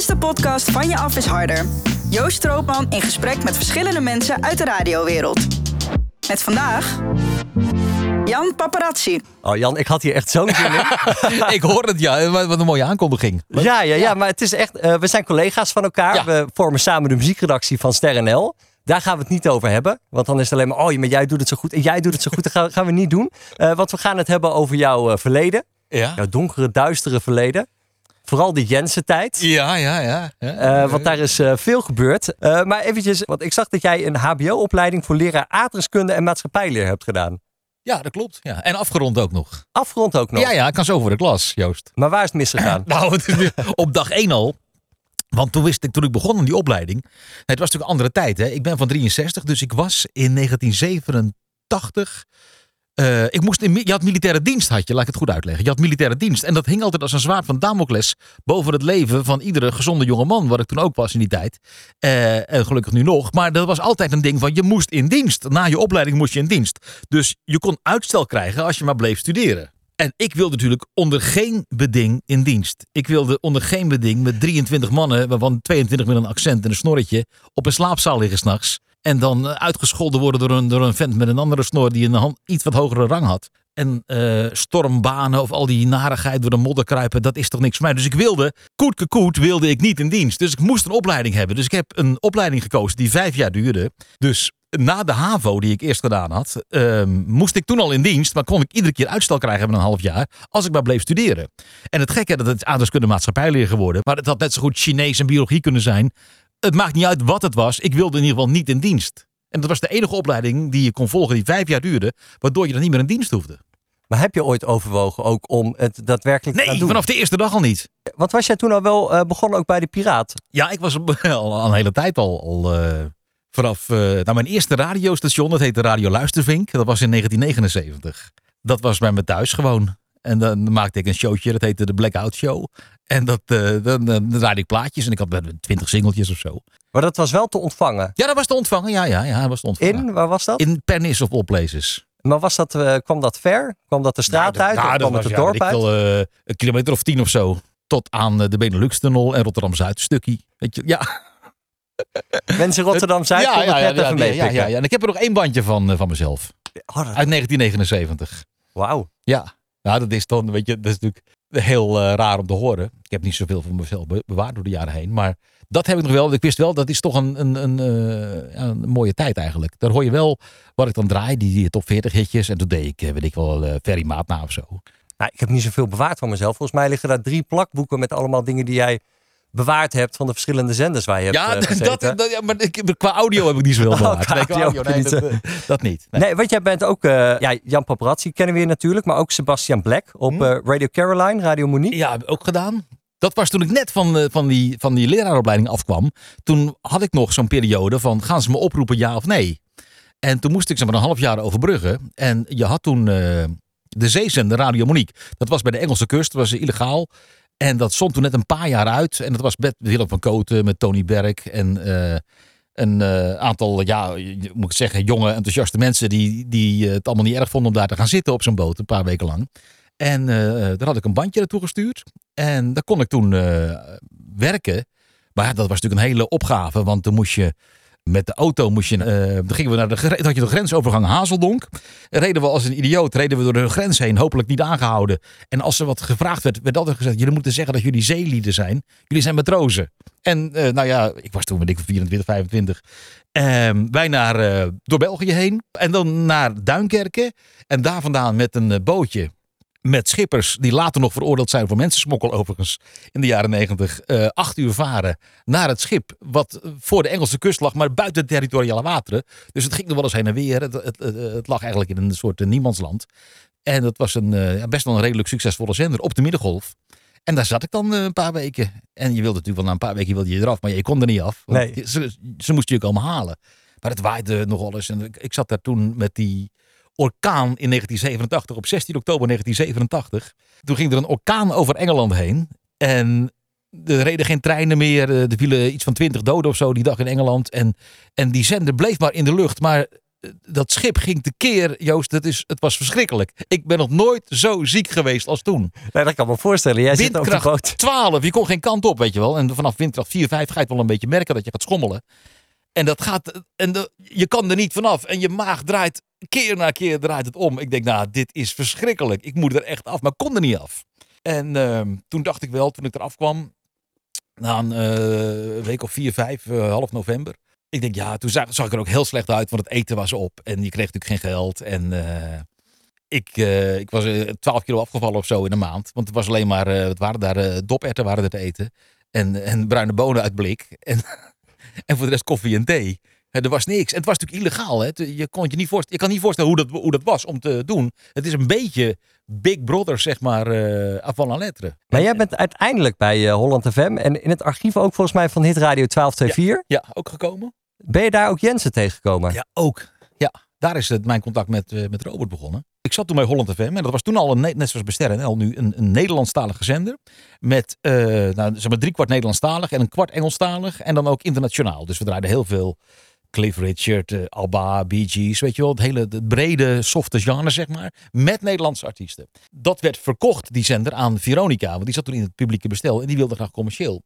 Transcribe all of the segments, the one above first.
is de podcast Van Je Af is Harder. Joost Stroopman in gesprek met verschillende mensen uit de radiowereld. Met vandaag... Jan Paparazzi. Oh Jan, ik had hier echt zo'n zin in. ik hoor het, ja. Wat een mooie aankondiging. Ja, ja, ja, maar het is echt. eh, we zijn collega's van elkaar. Ja. We vormen samen de muziekredactie van Ster NL. Daar gaan we het niet over hebben. Want dan is het alleen maar. Oh, maar jij doet het zo goed. En jij doet het zo goed. Dat gaan, gaan we niet doen. Eh, want we gaan het hebben over jouw eh, verleden. Ja, Jouw donkere, duistere verleden. Vooral die Jensen-tijd. ja, ja. ja. ja. Eh, want daar is eh, veel gebeurd. Eh, maar eventjes, want ik zag dat jij een HBO-opleiding voor leraar aardrijkskunde en maatschappijleer hebt gedaan. ja, dat klopt. Ja. En afgerond ook nog. Afgerond ook nog. Ja, ja, ik kan zo voor de klas, Joost. Maar waar is het misgegaan? Nou, op dag één al. Want toen wist ik, toen ik begon aan die opleiding. het was natuurlijk een andere tijd. Hè. Ik ben van 63, dus ik was in 1987. Eh, ik moest je had militaire dienst, had je, laat ik het goed uitleggen. Je had militaire dienst. En dat hing altijd als een zwaard van Damocles boven het leven van iedere gezonde jonge man. Wat ik toen ook was in die tijd. Eh, en gelukkig nu nog. Maar dat was altijd een ding van je moest in dienst. Na je opleiding moest je in dienst. Dus je kon uitstel krijgen als je maar bleef studeren. En ik wilde natuurlijk onder geen beding in dienst. Ik wilde onder geen beding met 23 mannen, waarvan 22 met een accent en een snorretje, op een slaapzaal liggen s'nachts. En dan eh, uitgescholden worden door een, door een vent met een andere snor die een hand- iets wat hogere rang had. En eh, stormbanen of al die narigheid door de modder kruipen, dat is toch niks voor mij. Dus ik wilde, koet koet, wilde ik niet in dienst. Dus ik moest een opleiding hebben. Dus ik heb een opleiding gekozen die vijf jaar duurde. Dus na de HAVO die ik eerst gedaan had, ehm, moest ik toen al in dienst. Maar kon ik iedere keer uitstel krijgen van een half jaar. Als ik maar bleef studeren. En het gekke dat het aardrijkskunde maatschappijleer geworden. Maar het had net zo goed Chinees en biologie kunnen zijn. Het maakt niet uit wat het was. Ik wilde in ieder geval niet in dienst. En dat was de enige opleiding die je kon volgen die vijf jaar duurde. Waardoor je dan niet meer in dienst hoefde. Maar heb je ooit overwogen ook om het daadwerkelijk te gaan Nee, doen? vanaf de eerste dag al niet. Want was jij toen al wel eh, begonnen ook bij de Piraat? Ja, ik was al, een hele tijd al. al eh, vanaf nou, mijn eerste radiostation, dat heette Radio Luistervink. Dat was in 1979. Dat was bij me thuis gewoon. En dan maakte ik een showtje, dat heette de Blackout Show. En dat, eh, dan, dan draaide ik plaatjes en ik had twintig singeltjes of zo. Maar dat was wel te ontvangen. Ja, dat was te ontvangen. Ja, ja, ja, dat was te ontvangen. In, waar was dat? In Pernis of all places. Maar was dat, eh, kwam dat ver? Kwam dat de straat Nou, uit? dat- of nou, kwam het was, het ja, dorp ik uit? eh, een kilometer of tien of zo. Tot aan de Benelux-tunnel en Rotterdam-Zuid-stukkie. Weet je, ja. Mensen Rotterdam-Zuid ja, ja, ja, ja, ja, ja, ja, ja. En ik heb er nog één bandje van, van mezelf. Oh, dat- Uit 1979. Wauw. Ja. ja, dat is dan, weet je, dat is natuurlijk heel eh, raar om te horen. Ik heb niet zoveel van mezelf be- bewaard door de jaren heen. Maar dat heb ik nog wel. Ik wist wel, dat is toch een, een, een, eh, een mooie tijd eigenlijk. Daar hoor je wel wat ik dan draai, die, top 40 hitjes. En toen deed ik, eh, weet ik wel, Ferry Maat na of zo. Nou, ik heb niet zoveel bewaard van mezelf. Volgens mij liggen daar drie plakboeken met allemaal dingen die jij bewaard hebt van de verschillende zenders waar je hebt eh, dat, dat, ja, maar ik, qua audio heb ik niet zoveel Oh, bewaard. qua Nee, qua audio audio, nee, niet, dat, eh, dat niet. Nee. Nee, want jij bent ook, eh, ja, Jan Paparazzi kennen we hier natuurlijk, maar ook Sebastian Black op Hm. Radio Caroline, Radio Monique. Ja, heb ik ook gedaan. Dat was toen ik net van, van, die, van die leraaropleiding afkwam. Toen had ik nog zo'n periode van gaan ze me oproepen ja of nee. En toen moest ik ze maar een half jaar overbruggen. En je had toen de zeezender Radio Monique. Dat was bij de Engelse kust, dat was illegaal. En dat stond toen net een paar jaar uit. En dat was met Willem van Koten, met Tony Berk en eh, een eh, aantal, ja, moet ik zeggen, jonge enthousiaste mensen die, die eh, het allemaal niet erg vonden om daar te gaan zitten op zo'n boot een paar weken lang. En daar had ik een bandje naartoe gestuurd. En daar kon ik toen werken. Maar dat was natuurlijk een hele opgave. Want dan moest je met de auto moest je. eh, dan gingen we naar de, had je de grensovergang Hazeldonk. Reden we als een idioot, reden we door de grens heen, hopelijk niet aangehouden. En als er wat gevraagd werd, werd altijd gezegd: jullie moeten zeggen dat jullie zeelieden zijn. Jullie zijn matrozen. En eh, nou ja, ik was toen, ik, 24, 25. Ehm, wij naar, eh, door België heen. En dan naar Duinkerken. En daar vandaan met een bootje met schippers die later nog veroordeeld zijn voor mensensmokkel overigens in de jaren negentig, eh, acht uur varen naar het schip wat voor de Engelse kust lag, maar buiten de territoriale wateren. Dus het ging nog wel eens heen en weer. Het, het, het, lag eigenlijk in een soort eh, niemandsland. En dat was een, eh, best wel een redelijk succesvolle zender op de Middengolf. En daar zat ik dan eh, een paar weken. En je wilde natuurlijk wel na een paar weken wilde je eraf, maar je kon er niet af. Nee. je- Ze, ze moesten je komen halen. Maar het waaide nogal eens. En ik, ik zat daar toen met die orkaan in 1987, op 16 oktober 1987. Toen ging er een orkaan over Engeland heen. En er reden geen treinen meer. Eh, Er vielen iets van 20 doden of zo die dag in Engeland. En, en die zender bleef maar in de lucht. Maar eh, dat schip ging tekeer, Joost. Dat is, het was verschrikkelijk. Ik ben nog nooit zo ziek geweest als toen. Nee, dat kan me voorstellen. Jij zit op de Windkracht boot. 12, je kon geen kant op, weet je wel. En vanaf windkracht 4, 5 ga je het wel een beetje merken dat je gaat schommelen. En dat gaat, en de- je kan er niet vanaf. En je maag draait, keer na keer draait het om. Ik denk, nou, dit is verschrikkelijk. Ik moet er echt af, maar kon er niet af. En ehm, toen dacht ik wel, toen ik eraf kwam, na een eh, week of 4, 5, eh, half november. Ik denk, ja, toen zag, zag ik er ook heel slecht uit, want het eten was op. En je kreeg natuurlijk geen geld. En eh, ik, ik was eh, 12 kilo afgevallen of zo in een maand. Want het was alleen maar, wat waren daar, doperwten waren er te eten. En, en bruine bonen uit blik. En, en voor de rest koffie en thee. Er was niks. En het was natuurlijk illegaal. Hè? Je, kon je, niet voorstellen, je kan niet voorstellen hoe dat, hoe dat was om te doen. Het is een beetje Big Brother, zeg maar, eh avant la lettre. Maar jij bent uiteindelijk bij eh, Holland FM en in het archief ook volgens mij van Hit Radio 1224. Ja, ook gekomen? Ben je daar ook Jensen tegengekomen? Ja, ook. Daar is het, mijn contact met, eh, met Robert begonnen. Ik zat toen bij Holland FM en dat was toen al, een, ne- net zoals bij Sterren NL, nu een, een Nederlandstalige zender. Met eh nou, zeg maar drie kwart Nederlandstalig en een kwart Engelstalig. En dan ook internationaal. Dus we draaiden heel veel Cliff Richard, eh, Alba, Bee Gees, weet je wel. Het hele het brede, softe genre, zeg maar. Met Nederlandse artiesten. Dat werd verkocht, die zender, aan Veronica. Want die zat toen in het publieke bestel en die wilde graag commercieel.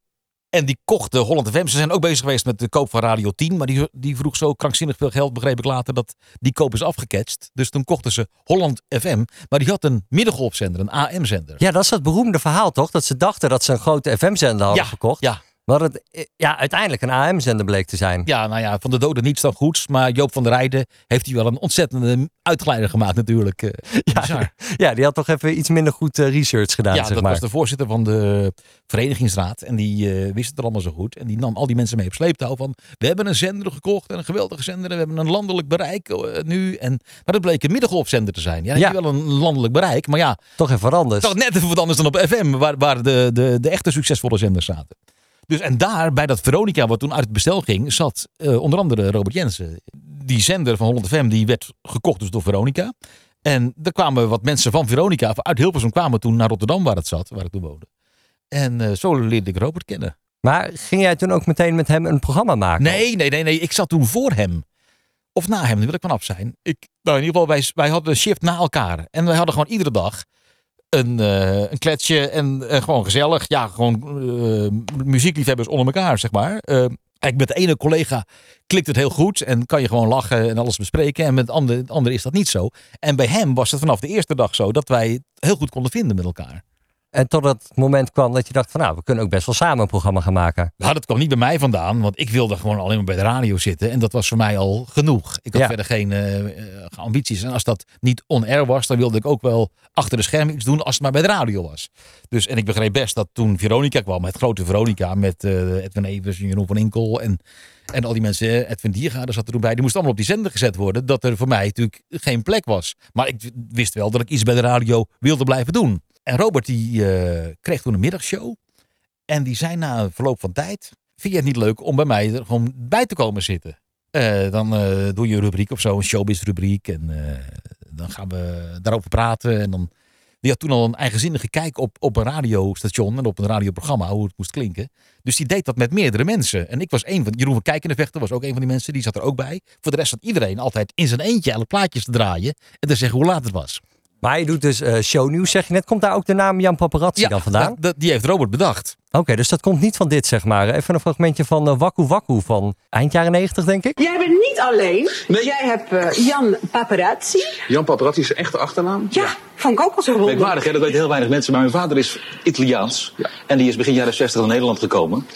En die kochten Holland FM. Ze zijn ook bezig geweest met de koop van Radio 10. Maar die, die vroeg zo krankzinnig veel geld, begreep ik later, dat die koop is afgeketst. Dus toen kochten ze Holland FM. Maar die had een middengolfzender, een AM-zender. Ja, dat is dat beroemde verhaal toch? Dat ze dachten dat ze een grote FM-zender hadden Ja, verkocht. ja. Maar dat het eh, ja, uiteindelijk een AM-zender bleek te zijn. Ja, nou ja, van de doden niets dan goeds. Maar Joop van der Rijden heeft hij wel een ontzettende uitgeleider gemaakt natuurlijk. Eh, bizar. Ja, die had toch even iets minder goed eh, research gedaan, Ja, zeg dat maar. was de voorzitter van de verenigingsraad. En die wist het er allemaal zo goed. En die nam al die mensen mee op sleeptouw van... We hebben een zender gekocht en een geweldige zender. En we hebben een landelijk bereik nu. En, maar dat bleek een middengolfzender te zijn. Ja, Ja. wel een landelijk bereik. Maar ja, Toch even wat anders. toch net even wat anders dan op FM. Waar, waar de, de, de echte succesvolle zenders zaten. Dus en daar, bij dat Veronica, wat toen uit het bestel ging... zat eh, onder andere Robert Jensen. Die zender van Holland FM, die werd gekocht dus door Veronica. En er kwamen wat mensen van Veronica, uit Hilversum, kwamen toen naar Rotterdam waar het zat, waar ik toen woonde. En eh, zo leerde ik Robert kennen. Maar ging jij toen ook meteen met hem een programma maken? Nee, nee, nee, nee. Ik zat toen voor hem. Of na hem, daar wil ik vanaf zijn. Ik, nou, in ieder geval, wij, wij hadden een shift na elkaar. En wij hadden gewoon iedere dag een, eh, een kletsje en eh, gewoon gezellig. Ja, gewoon eh, muziekliefhebbers onder elkaar, zeg maar. Kijk, met de ene collega klikt het heel goed en kan je gewoon lachen en alles bespreken. En met de andere, de andere is dat niet zo. En bij hem was het vanaf de eerste dag zo dat wij het heel goed konden vinden met elkaar. En tot het moment kwam dat je dacht van nou, we kunnen ook best wel samen een programma gaan maken. Nou, dat kwam niet bij mij vandaan, want ik wilde gewoon alleen maar bij de radio zitten. En dat was voor mij al genoeg. Ik had Ja. verder geen eh, eh, ambities. En als dat niet on-air was, dan wilde ik ook wel achter de schermen iets doen als het maar bij de radio was. Dus, en ik begreep best dat toen Veronica kwam, het grote Veronica, met eh, Edwin Evers en Jeroen van Inkel en, en al die mensen, Edwin Diergaarde zat er toen bij, die moesten allemaal op die zender gezet worden, dat er voor mij natuurlijk geen plek was. Maar ik wist wel dat ik iets bij de radio wilde blijven doen. En Robert die eh, kreeg toen een middagshow. En die zei na een verloop van tijd: Vind je het niet leuk om bij mij er gewoon bij te komen zitten? Eh, dan eh, doe je een rubriek of zo, een showbiz-rubriek. En eh, dan gaan we daarover praten. En dan. Die had toen al een eigenzinnige kijk op, op een radiostation en op een radioprogramma, hoe het moest klinken. Dus die deed dat met meerdere mensen. En ik was een van, Jeroen van Kijkendevechter was ook een van die mensen, die zat er ook bij. Voor de rest zat iedereen altijd in zijn eentje alle plaatjes te draaien en te zeggen hoe laat het was. Maar je doet dus eh, shownieuws, zeg je net. Komt daar ook de naam Jan Paparazzi dan vandaan? dat- die heeft Robert bedacht. Oké, dus dat komt niet van dit, zeg maar. Even een fragmentje van uh, Waku Waku van eind jaren 90, denk ik. Jij bent niet alleen. Jij hebt eh, Jan Paparazzi. Jan Paparazzi is zijn echte achternaam. Ja, vond ik ook al zo wonderlijk. Merkwaardig, hè? dat weten heel weinig mensen. Maar mijn vader is Italiaans. En die is begin jaren 60 naar Nederland gekomen.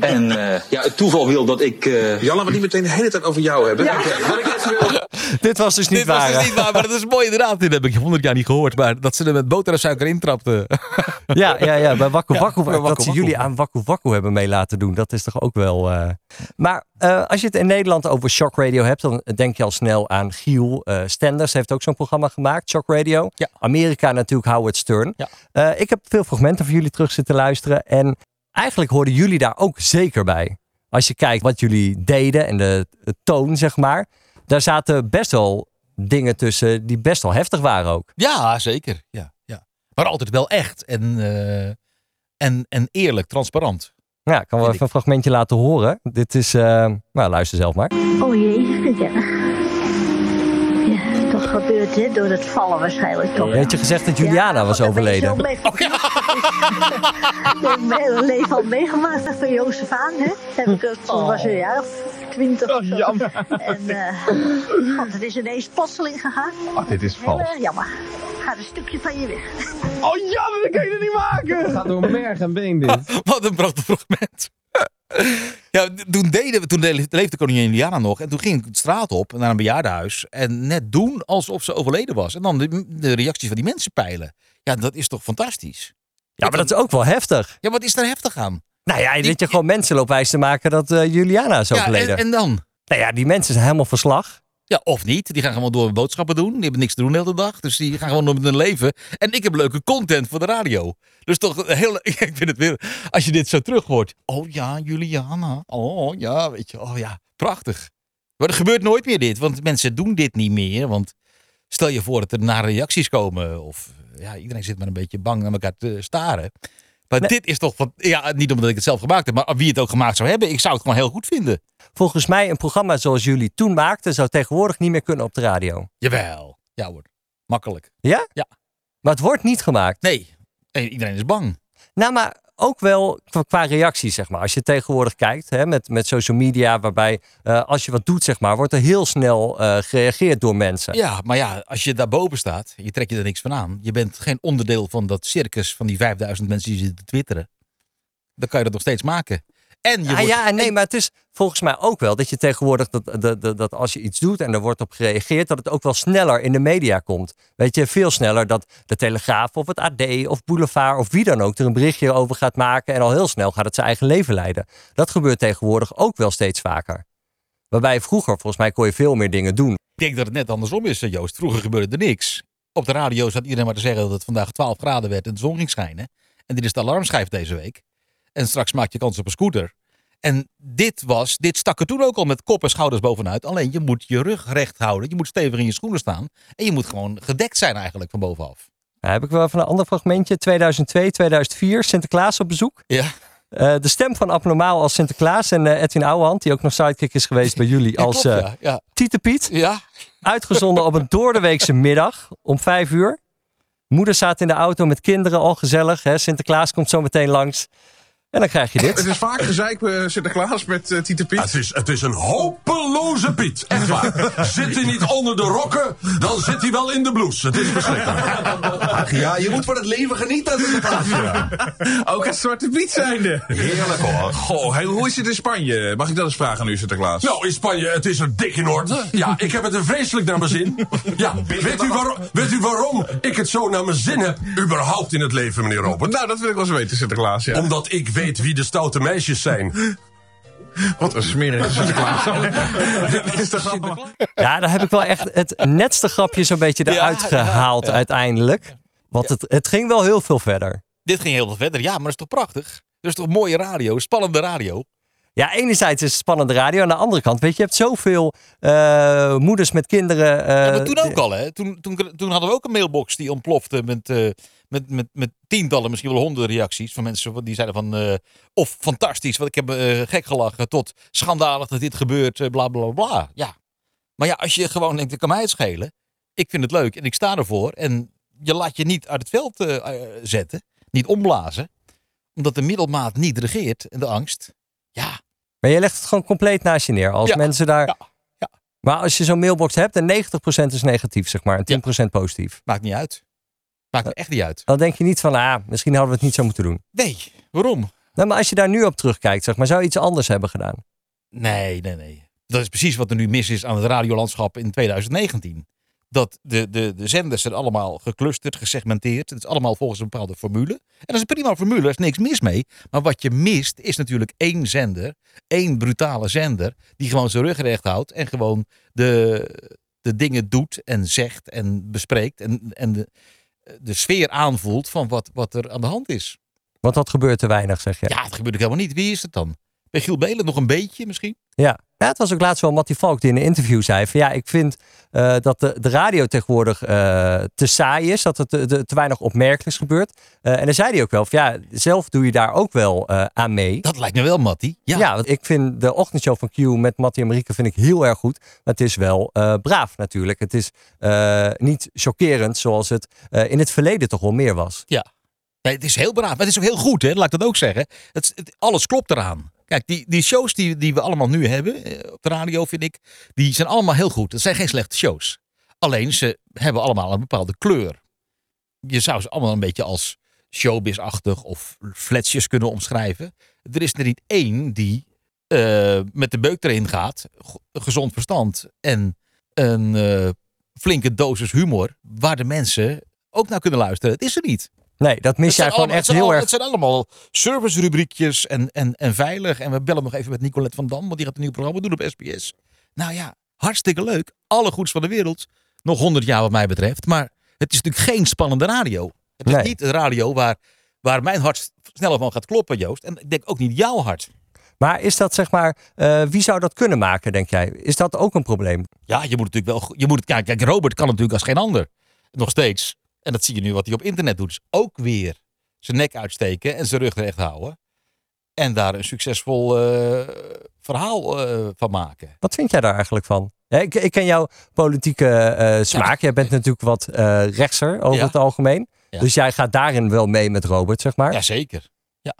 En eh, ja, het toeval wil dat ik... eh, Jan, laten we niet meteen de hele tijd over jou hebben. Ja. Oké, Wat ik even wil... Dit was dus niet Dit waar. was hè? dus niet waar, maar dat is mooi inderdaad. Dit heb ik honderd jaar niet gehoord. Maar dat ze er met boter en suiker intrapten. Ja, ja, ja, bij Waku. bij dat ze jullie aan Waku Waku hebben mee laten doen. Dat is toch ook wel... eh, Maar eh, als je het in Nederland over Shock Radio hebt... dan denk je al snel aan Giel eh, Stenders. heeft ook zo'n programma gemaakt, Shock Radio. Ja. Amerika natuurlijk Howard Stern. Ja. Ik heb veel fragmenten van jullie terug zitten luisteren. En eigenlijk hoorden jullie daar ook zeker bij. Als je kijkt wat jullie deden en de, de toon, zeg maar. Daar zaten best wel dingen tussen die best wel heftig waren ook. Ja, zeker. Ja, ja. Maar altijd wel echt. En, eh, en, en eerlijk, transparant. Ja, ik kan wel even een fragmentje laten horen. Dit is, eh, nou luister zelf maar. Oh jee, gezellig. Gebeurd, hè? Door het vallen waarschijnlijk toch. Je had je gezegd dat Juliana was ben overleden. mee- Ik heb mijn hele leven al meegemaakt van Jozef aan, hè? Heb ik, het- toen was een jaar of twintig of zo. En, eh, want het is ineens plotseling gegaan. Oh, dit is Heel erg jammer. Gaat een stukje van je weg. Oh jammer, dat kan je er niet maken. Het gaat door merg en been dit. Wat een prachtig fragment. Ja, toen, deden we, toen de- leefde koningin Juliana nog. En toen ging ik de straat op naar een bejaardenhuis. En net doen alsof ze overleden was. En dan de, de reacties van die mensen peilen. Ja, dat is toch fantastisch? Ja, maar dat is ook wel heftig. Ja, wat is daar heftig aan? Nou ja, dat je gewoon mensen loopt wijs te maken dat eh, Juliana is Ja, overleden. en, en dan? Nou ja, die mensen zijn helemaal verslag. Ja, of niet. Die gaan gewoon door boodschappen doen. Die hebben niks te doen de hele dag. Dus die gaan gewoon door met hun leven. En ik heb leuke content voor de radio. Dus toch heel... Ik vind het weer... Als je dit zo terug hoort. Oh ja, Juliana. Oh ja, weet je. Oh ja, prachtig. Maar er gebeurt nooit meer dit. Want mensen doen dit niet meer. Want stel je voor dat er nare reacties komen. Of ja, iedereen zit maar een beetje bang naar elkaar te staren. Maar dit is toch van... Ja, niet omdat ik het zelf gemaakt heb. Maar wie het ook gemaakt zou hebben. Ik zou het gewoon heel goed vinden. Volgens mij een programma zoals jullie toen maakten, zou tegenwoordig niet meer kunnen op de radio. Jawel. Ja hoor. Makkelijk. Ja? Ja. Maar het wordt niet gemaakt. Nee. Nee, Iedereen is bang. Nou, maar ook wel qua, reacties, zeg maar. Als je tegenwoordig kijkt hè, met, met social media, waarbij eh, als je wat doet, zeg maar, wordt er heel snel eh, gereageerd door mensen. Ja, maar ja, als je daarboven staat, je trekt je er niks van aan. Je bent geen onderdeel van dat circus van die 5000 mensen die zitten te twitteren. Dan kan je dat nog steeds maken. En je Ja, wordt- ja, nee, maar het is volgens mij ook wel dat je tegenwoordig dat, dat, dat, dat als je iets doet en er wordt op gereageerd, dat het ook wel sneller in de media komt. Weet je, veel sneller dat de Telegraaf of het AD of Boulevard of wie dan ook er een berichtje over gaat maken en al heel snel gaat het zijn eigen leven leiden. Dat gebeurt tegenwoordig ook wel steeds vaker. Waarbij vroeger, volgens mij, kon je veel meer dingen doen. Ik denk dat het net andersom is, eh, Joost. Vroeger gebeurde er niks. Op de radio zat iedereen maar te zeggen dat het vandaag 12 graden werd en de zon ging schijnen. En dit is de alarmschijf deze week. En straks maak je kans op een scooter. En dit was, dit stak er toen ook al met kop en schouders bovenuit. Alleen je moet je rug recht houden. Je moet stevig in je schoenen staan. En je moet gewoon gedekt zijn eigenlijk van bovenaf. Nou, heb ik wel even een ander fragmentje. 2002, 2004, Sinterklaas op bezoek. Ja. Eh, de stem van Abnormaal als Sinterklaas en eh, Edwin Ouwehand, die ook nog sidekick is geweest bij jullie Ja, als klopt, ja. Ja. Tiete Piet. ja. Uitgezonden op een doordeweekse middag om vijf uur. Moeder staat in de auto met kinderen, al gezellig. Hè? Sinterklaas komt zo meteen langs. En dan krijg je Het dit. is vaak gezeik bij Sinterklaas met uh, Tite Piet. Het is, het is een hopeloze Piet. Echt waar. Zit hij niet onder de rokken, dan zit hij wel in de blouse. Het is verschrikkelijk. Ja, je moet van het leven genieten. Ook als Zwarte Piet zijnde. Heerlijk hoor. Goh, hey, hoe is het in Spanje? Mag ik dat eens vragen aan u, Sinterklaas? Nou, in Spanje, het is er dik in orde. Ja, ik heb het er vreselijk naar mijn zin. Ja, weet u, waarom, weet u waarom ik het zo naar mijn zin heb, überhaupt in het leven, meneer Robert? Nou, dat wil ik wel eens weten, Sinterklaas. Ja. Omdat ik weet wie de stoute meisjes zijn. Wat een smerige Sinterklaas. Is. Ja, daar heb ik wel echt het netste grapje zo'n beetje eruit ja, gehaald ja. uiteindelijk. Want het, het ging wel heel veel verder. Dit ging heel veel verder. Ja, maar dat is toch prachtig? Dat is toch mooie radio, spannende radio? Ja, enerzijds is het spannende radio. Aan de andere kant, weet je, je hebt zoveel eh, moeders met kinderen. eh, Ja, maar toen ook al, hè? Toen, toen, toen hadden we ook een mailbox die ontplofte met, eh, met, met, met tientallen, misschien wel honderden reacties van mensen die zeiden van, eh, of fantastisch, wat ik heb eh, gek gelachen, tot schandalig dat dit gebeurt, eh, bla bla bla. Ja. Maar ja, als je gewoon denkt, ik kan mij het schelen. Ik vind het leuk en ik sta ervoor. En je laat je niet uit het veld zetten, niet omblazen, omdat de middelmaat niet regeert en de angst. Ja, Maar je legt het gewoon compleet naast je neer. Als Ja, mensen daar. ja, ja. Maar als je zo'n mailbox hebt en 90% is negatief, zeg maar, en 10% positief. maakt niet uit. Maakt me echt niet uit. Dan denk je niet van, ah, misschien hadden we het niet zo moeten doen. Nee, waarom? Nou, maar als je daar nu op terugkijkt, zeg maar, zou je iets anders hebben gedaan? Nee, nee, nee. Dat is precies wat er nu mis is aan het radiolandschap in 2019. Dat de, de, de zenders zijn allemaal geclusterd, gesegmenteerd. Het is allemaal volgens een bepaalde formule. En dat is een prima formule, daar is niks mis mee. Maar wat je mist is natuurlijk één zender, één brutale zender, die gewoon zijn rug recht houdt en gewoon de, de dingen doet en zegt en bespreekt en, en de, de sfeer aanvoelt van wat, wat er aan de hand is. Want dat gebeurt te weinig, zeg je. Ja, het gebeurt ook helemaal niet. Wie is het dan? Bij Giel Belen nog een beetje misschien. Ja. ja, het was ook laatst wel Mattie Valk die in een interview zei van ja, ik vind eh, dat de, de radio tegenwoordig eh, te saai is, dat het te, te, te weinig opmerkelijks gebeurt. Eh, en dan zei hij ook wel van ja, zelf doe je daar ook wel aan mee. Dat lijkt me wel, Mattie. Ja. Ja, want ik vind de ochtendshow van Q met Mattie en Marieke vind ik heel erg goed. Maar het is wel braaf natuurlijk. Het is niet chockerend zoals het in het verleden toch wel meer was. Ja. Het is heel braaf. Maar het is ook heel goed, hè? laat ik dat ook zeggen. Het, alles klopt eraan. Kijk, die, die shows die, die we allemaal nu hebben eh, op de radio, vind ik, die zijn allemaal heel goed. Het zijn geen slechte shows. Alleen ze hebben allemaal een bepaalde kleur. Je zou ze allemaal een beetje als showbiz-achtig of fletsjes kunnen omschrijven. Er is er niet één die eh, met de beuk erin gaat, gezond verstand en een eh, flinke dosis humor, waar de mensen ook naar kunnen luisteren. Het is er niet. Nee, dat mis jij gewoon allemaal- echt heel erg. Het zijn allemaal service-rubriekjes en, en, en veilig. En we bellen nog even met Nicolette van Dam, want die gaat een nieuw programma doen op SBS. Nou ja, hartstikke leuk. Alle goeds van de wereld. Nog honderd jaar wat mij betreft. Maar het is natuurlijk geen spannende radio. Het is Nee. niet een radio waar, waar mijn hart sneller van gaat kloppen, Joost. En ik denk ook niet jouw hart. Maar is dat zeg maar, eh, wie zou dat kunnen maken, denk jij? Is dat ook een probleem? Ja, je moet natuurlijk wel. Je moet kijk, kijk, Robert kan natuurlijk als geen ander. Nog steeds. En dat zie je nu wat hij op internet doet. Dus ook weer zijn nek uitsteken en zijn rug recht houden. En daar een succesvol eh, verhaal eh, van maken. Wat vind jij daar eigenlijk van? Ja, ik, ik ken jouw politieke eh, smaak. Jij bent natuurlijk wat rechtser over Ja. het algemeen. Ja. Dus jij gaat daarin wel mee met Robert, zeg maar. Jazeker.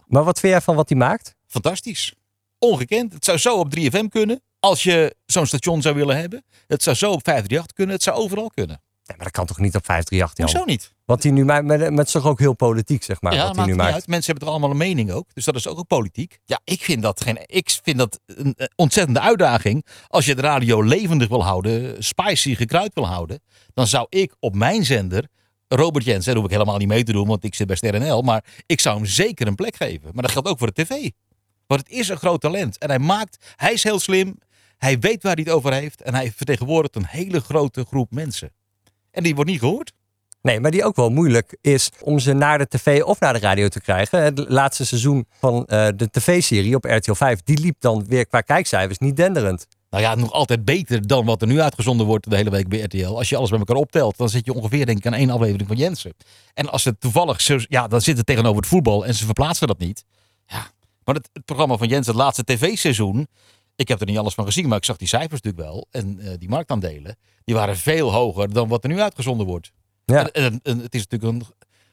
Maar wat vind jij van wat hij maakt? Fantastisch. Ongekend. Het zou zo op 3FM kunnen. Als je zo'n station zou willen hebben. Het zou zo op 538 kunnen. Het zou overal kunnen. Nee, maar dat kan toch niet op 538, Jan? Hoezo niet? Wat hij nu maakt, met, met toch ook heel politiek, zeg maar, ja, wat hij maakt nu niet maakt. uit. Mensen hebben er allemaal een mening ook. Dus dat is ook, ook politiek. Ja, ik vind dat, geen, ik vind dat een eh, ontzettende uitdaging. Als je de radio levendig wil houden, spicy gekruid wil houden. Dan zou ik op mijn zender, Robert Jensen, daar hoef ik helemaal niet mee te doen, want ik zit bij SterNL. Maar ik zou hem zeker een plek geven. Maar dat geldt ook voor de tv. Want het is een groot talent. En hij maakt, hij is heel slim. Hij weet waar hij het over heeft. En hij vertegenwoordigt een hele grote groep mensen. En die wordt niet gehoord. Nee, maar die ook wel moeilijk is om ze naar de tv of naar de radio te krijgen. Het laatste seizoen van eh, de tv-serie op RTL 5, die liep dan weer qua kijkcijfers niet denderend. Nou ja, nog altijd beter dan wat er nu uitgezonden wordt de hele week bij RTL. Als je alles bij elkaar optelt, dan zit je ongeveer denk ik aan één aflevering van Jensen. En als het toevallig, zo, ja, dan zit het tegenover het voetbal en ze verplaatsen dat niet. Ja, maar het, het programma van Jensen, het laatste tv-seizoen, ik heb er niet alles van gezien, maar ik zag die cijfers natuurlijk wel. En eh, die marktaandelen, die waren veel hoger dan wat er nu uitgezonden wordt. Ja. En, en- en het is natuurlijk een,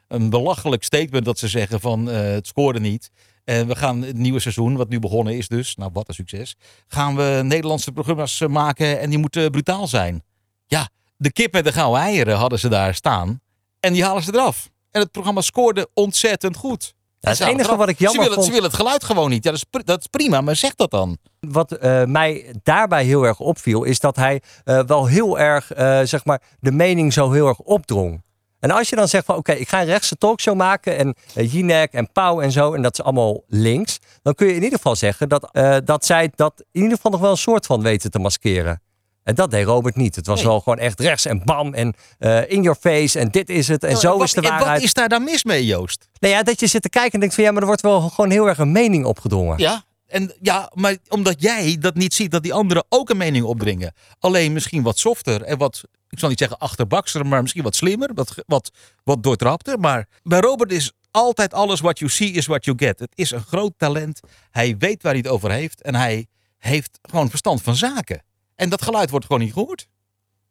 een belachelijk statement dat ze zeggen van eh, het scoorde niet. En we gaan het nieuwe seizoen, wat nu begonnen is dus, nou wat een succes, gaan we Nederlandse programma's eh, maken en die moeten brutaal zijn. Ja, de kip met de gouden eieren hadden ze daar staan en die halen ze eraf. En het programma scoorde ontzettend goed. Het Ze halen enige wat ik jammer ze willen, vond- Ze willen het geluid gewoon niet. Ja, dat is, dat is prima, maar zeg dat dan. Wat eh, mij daarbij heel erg opviel, is dat hij eh, wel heel erg, eh, zeg maar, de mening zo heel erg opdrong. En als je dan zegt van oké, ik ga een rechtse talkshow maken en Jinek en Pauw en zo, en dat is allemaal links, dan kun je in ieder geval zeggen dat, dat zij dat in ieder geval nog wel een soort van weten te maskeren. En dat deed Robert niet. Het was Nee. wel gewoon echt rechts en bam en eh, in your face en dit is het en Nou, zo wat, is de en waarheid. Wat is daar dan mis mee, Joost? Nou ja, dat je zit te kijken en denkt van ja, maar er wordt wel gewoon heel erg een mening opgedrongen. Ja, en ja, maar omdat jij dat niet ziet, dat die anderen ook een mening opdringen. Alleen misschien wat softer en wat, ik zal niet zeggen achterbakser, maar misschien wat slimmer, wat, wat, wat doortrapter. Maar bij Robert is altijd alles what you see is what you get. Het is een groot talent. Hij weet waar hij het over heeft en hij heeft gewoon verstand van zaken. En dat geluid wordt gewoon niet gehoord.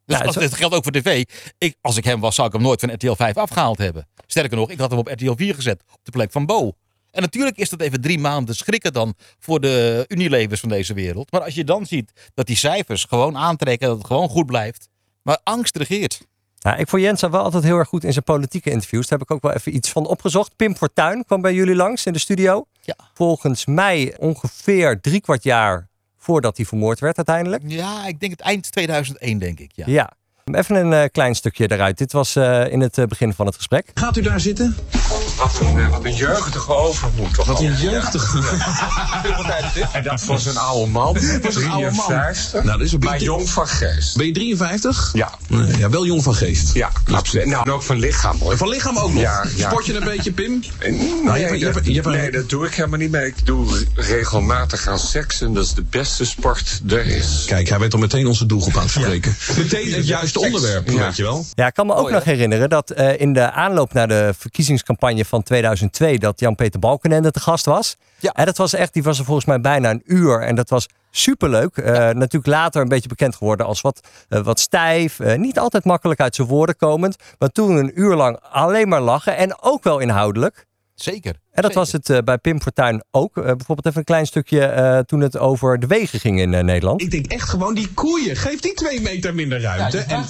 Dus Ja, als, zo- dit geldt ook voor tv. Ik, als ik hem was, zou ik hem nooit van RTL 5 afgehaald hebben. Sterker nog, ik had hem op RTL 4 gezet, op de plek van Bo. En natuurlijk is dat even drie maanden schrikken dan voor de Unilevers van deze wereld. Maar als je dan ziet dat die cijfers gewoon aantrekken, dat het gewoon goed blijft. Maar angst regeert. Ja, ik vond Jensen wel altijd heel erg goed in zijn politieke interviews. Daar heb ik ook wel even iets van opgezocht. Pim Fortuyn kwam bij jullie langs in de studio. Ja. Volgens mij ongeveer drie kwart jaar voordat hij vermoord werd uiteindelijk. Ja, ik denk het eind 2001, denk ik. Ja. Ja. Even een eh, klein stukje eruit. Dit was eh, in het eh, begin van het gesprek. Gaat u daar zitten? Wat een, eh, wat een jeugdige overmoed. Toch Wat een al. jeugdige. En dat was een oude man. was een oude man. 53, Nou, dat is een maar beetje- jong van geest. Ben je 53? Ja. Ja, wel jong van geest. Ja, absoluut. Nou, en ook van lichaam hoor. Van lichaam ook nog. Ja, ja. Sport je een beetje, Pim? En- Nou, nee, je hebt- je dat, nee, doe ik helemaal niet mee. Ik doe regelmatig aan seks en dat is de beste sport er is. Kijk, hij weet al meteen onze doelgroep aan het spreken. Meteen het juiste onderwerp, Ja. weet je wel. Ja, ik kan me ook Oh, ja. nog herinneren dat eh, in de aanloop naar de verkiezingscampagne van 2002 dat Jan-Peter Balkenende te gast was. Ja. En dat was echt, die was er volgens mij bijna een uur en dat was superleuk. Eh, Natuurlijk later een beetje bekend geworden als wat, eh, wat stijf, eh, niet altijd makkelijk uit zijn woorden komend. Maar toen een uur lang alleen maar lachen en ook wel inhoudelijk. Zeker. En dat was het eh, bij Pim Fortuyn ook. Eh, bijvoorbeeld even een klein stukje eh, toen het over de wegen ging in Nederland. Ik denk echt gewoon die koeien. Geef die twee meter minder ruimte. en,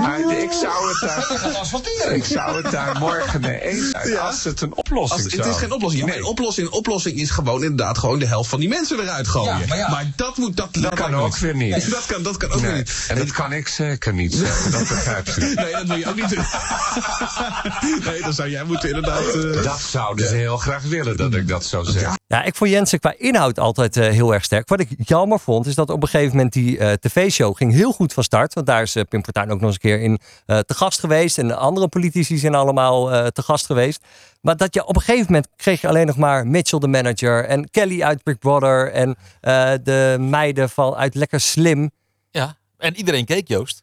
Maar ik zou het daar, ik zou het daar morgen mee eens zijn als het een oplossing als, het is geen oplossing. Ja, Nee. een oplossing, een oplossing is gewoon inderdaad gewoon de helft van die mensen eruit gooien. Ja, maar ja. dat moet dat, Dat kan ook weer niet. Dat kan, dat kan ook weer Nee, niet. en dat kan ik zeker niet zeggen, dat begrijpt u. Nee, dat wil je ook niet doen. nee, dan zou jij moeten inderdaad. eh, Dat zouden ze heel graag willen dat ik dat zou zeggen. Ja, ik vond Jensen qua inhoud altijd eh, heel erg sterk. Wat ik jammer vond, is dat op een gegeven moment die eh, tv-show ging heel goed van start. Want daar is eh, Pim Fortuyn ook nog eens een keer in eh, te gast geweest. En de andere politici zijn allemaal eh, te gast geweest. Maar dat je op een gegeven moment kreeg je alleen nog maar Mitchell de manager. En Kelly uit Big Brother. En eh, de meiden van uit Lekker Slim. Ja, en iedereen keek Joost.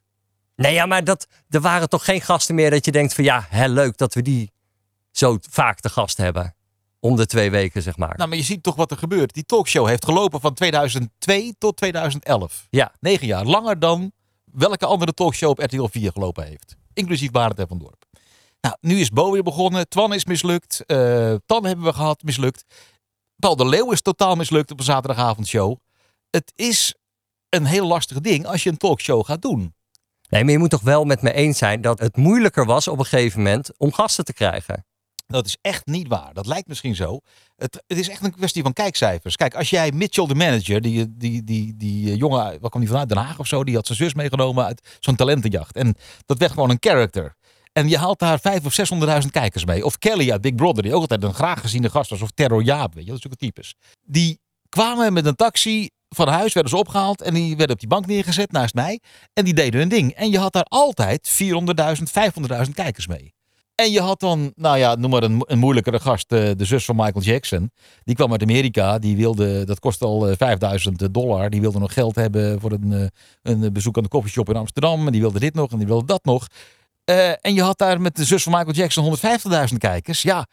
Nee, ja, maar dat, er waren toch geen gasten meer dat je denkt van ja, hè, leuk dat we die zo vaak te gast hebben. Om de twee weken, zeg maar. Nou, maar je ziet toch wat er gebeurt. Die talkshow heeft gelopen van 2002 tot 2011. Ja. Negen jaar. Langer dan welke andere talkshow op RTL 4 gelopen heeft. Inclusief Barend en Van Dorp. Nou, nu is Bo weer begonnen. Twan is mislukt. eh Tan hebben we gehad, mislukt. Paul de Leeuw is totaal mislukt op een zaterdagavondshow. Het is een heel lastig ding als je een talkshow gaat doen. Nee, maar je moet toch wel met me eens zijn dat het moeilijker was op een gegeven moment om gasten te krijgen. Dat is echt niet waar. Dat lijkt misschien zo. Het, het is echt een kwestie van kijkcijfers. Kijk, als jij Mitchell, de manager, die, die, die, die eh, jongen, waar kwam die vanuit? Den Haag of zo, die had zijn zus meegenomen uit zo'n talentenjacht. En dat werd gewoon een character. En je haalt daar vijf of 600.000 kijkers mee. Of Kelly uit Big Brother, die ook altijd een graag geziene gast was. Of Terror Jaap, weet je, dat soort types. Die kwamen met een taxi van huis, werden ze opgehaald. En die werden op die bank neergezet naast mij. En die deden hun ding. En je had daar altijd 400.000, 500.000 kijkers mee. En je had dan, nou ja, noem maar een, een moeilijkere gast, eh, de zus van Michael Jackson. Die kwam uit Amerika, die wilde, dat kost al eh, 5000 dollar. Die wilde nog geld hebben voor een, eh, een bezoek aan de coffeeshop in Amsterdam. En die wilde dit nog en die wilde dat nog. Eh, en je had daar met de zus van Michael Jackson 150.000 kijkers. Ja,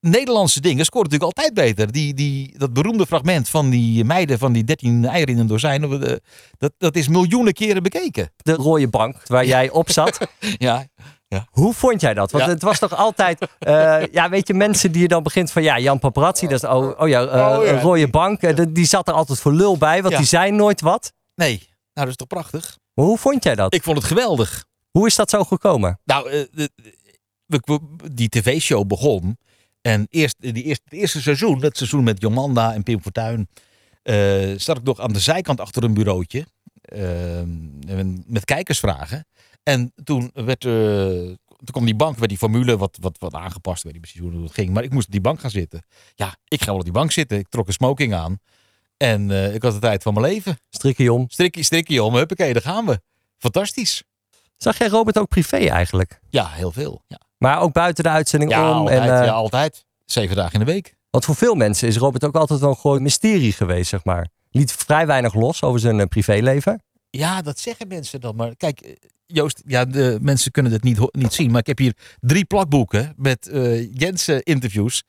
Nederlandse dingen scoren natuurlijk altijd beter. Die, die, dat beroemde fragment van die meiden van die 13 eieren in een dozijn. eh, Dat, dat is miljoenen keren bekeken. De rode bank waar jij op zat. Ja, Hoe vond jij dat? Want Ja. het was toch altijd, eh, ja, weet je, mensen die je dan begint van, ja, Jan Paparazzi, dat is, oh, oh ja, eh, Oh rode bank, eh, die zat er altijd voor lul bij, want die zei nooit wat. nee, nou dat is toch prachtig. Maar hoe vond jij dat? Ik vond het geweldig. Hoe is dat zo gekomen? Nou, die tv-show begon. En eerst, die eerste, het eerste seizoen, dat seizoen met Jomanda en Pim Fortuyn, zat ik nog aan de zijkant achter een bureautje. eh, en met kijkersvragen. En toen werd eh, toen kwam die bank, werd die formule wat, wat, wat aangepast. Ik weet niet precies hoe het ging. Maar ik moest op die bank gaan zitten. Ja, ik ga wel op die bank zitten. Ik trok een smoking aan. En eh, ik had de tijd van mijn leven. Strikkie om. Strikkie, strikkie om. Huppakee, daar gaan we. Fantastisch. Zag jij Robert ook privé eigenlijk? Ja, heel veel. Ja, Maar ook buiten de uitzending ja om? altijd. en, eh, ja, altijd. Zeven dagen in de week. Want voor veel mensen is Robert ook altijd wel een mysterie geweest, zeg maar. Liet vrij weinig los over zijn privéleven. Ja, dat zeggen mensen dan. Maar kijk, eh, Joost, ja, de mensen kunnen het niet, niet zien. Maar ik heb hier drie plakboeken met eh Jensen interviews.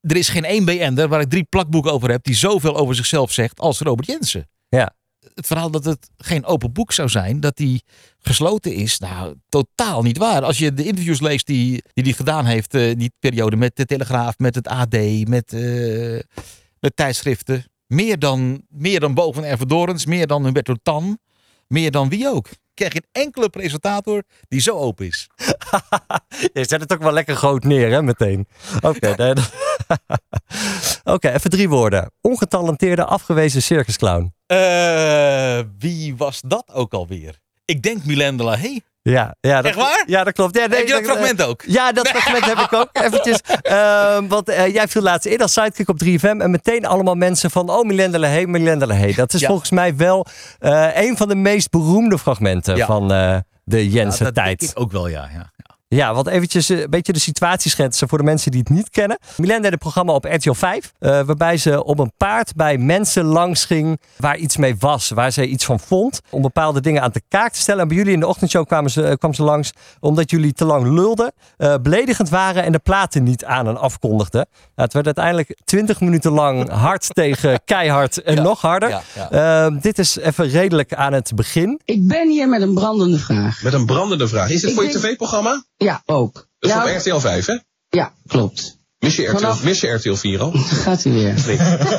Er is geen één BN'er waar ik drie plakboeken over heb die zoveel over zichzelf zegt als Robert Jensen. Ja. Het verhaal dat het geen open boek zou zijn, dat die gesloten is, nou, totaal niet waar. Als je de interviews leest die hij die, die gedaan heeft eh, die periode met de Telegraaf, met het AD, met, eh, met tijdschriften. Meer dan, meer dan Boven Ervedorens, meer dan Humberto Tan, meer dan wie ook. Ik krijg geen enkele presentator die zo open is. Je zet het ook wel lekker groot neer, hè, meteen. Oké, Oké, even drie woorden. Ongetalenteerde, afgewezen circusclown. Eh, wie was dat ook alweer? Ik denk Milan de la Haye. Ja, ja, dat, Echt waar? Ja, dat klopt. Ja, nee, Heb je dat dat- fragment ook? Ja, dat fragment heb ik ook. Eventjes. Ehm, want eh, jij viel laatst in als sidekick op 3FM. En meteen allemaal mensen van, oh, Milende Lahey, Milende Lahey. Dat is Ja. volgens mij wel eh, een van de meest beroemde fragmenten Ja. van eh, de Ja, Jensen dat denk tijd. ik ook wel, ja. ja. Ja, want eventjes eh, een beetje de situatie schetsen voor de mensen die het niet kennen. Milena deed een programma op RTL 5, eh, waarbij ze op een paard bij mensen langs ging waar iets mee was, waar ze iets van vond, om bepaalde dingen aan de kaak te stellen. En bij jullie in de ochtendshow kwamen ze, eh, kwam ze langs omdat jullie te lang lulden, eh, beledigend waren en de platen niet aan en afkondigden. Nou, het werd uiteindelijk 20 minuten lang hard tegen keihard en nog harder. ja, ja. Eh, dit is even redelijk aan het begin. Ik ben hier met een brandende vraag. Met een brandende vraag. Is dit Ik voor je tv-programma? Ja, ook. Dat is ja, op RTL 5, hè? ja, klopt. Mis je RTL, Vanaf- mis je RTL 4 al? Gaat hij weer. Nee.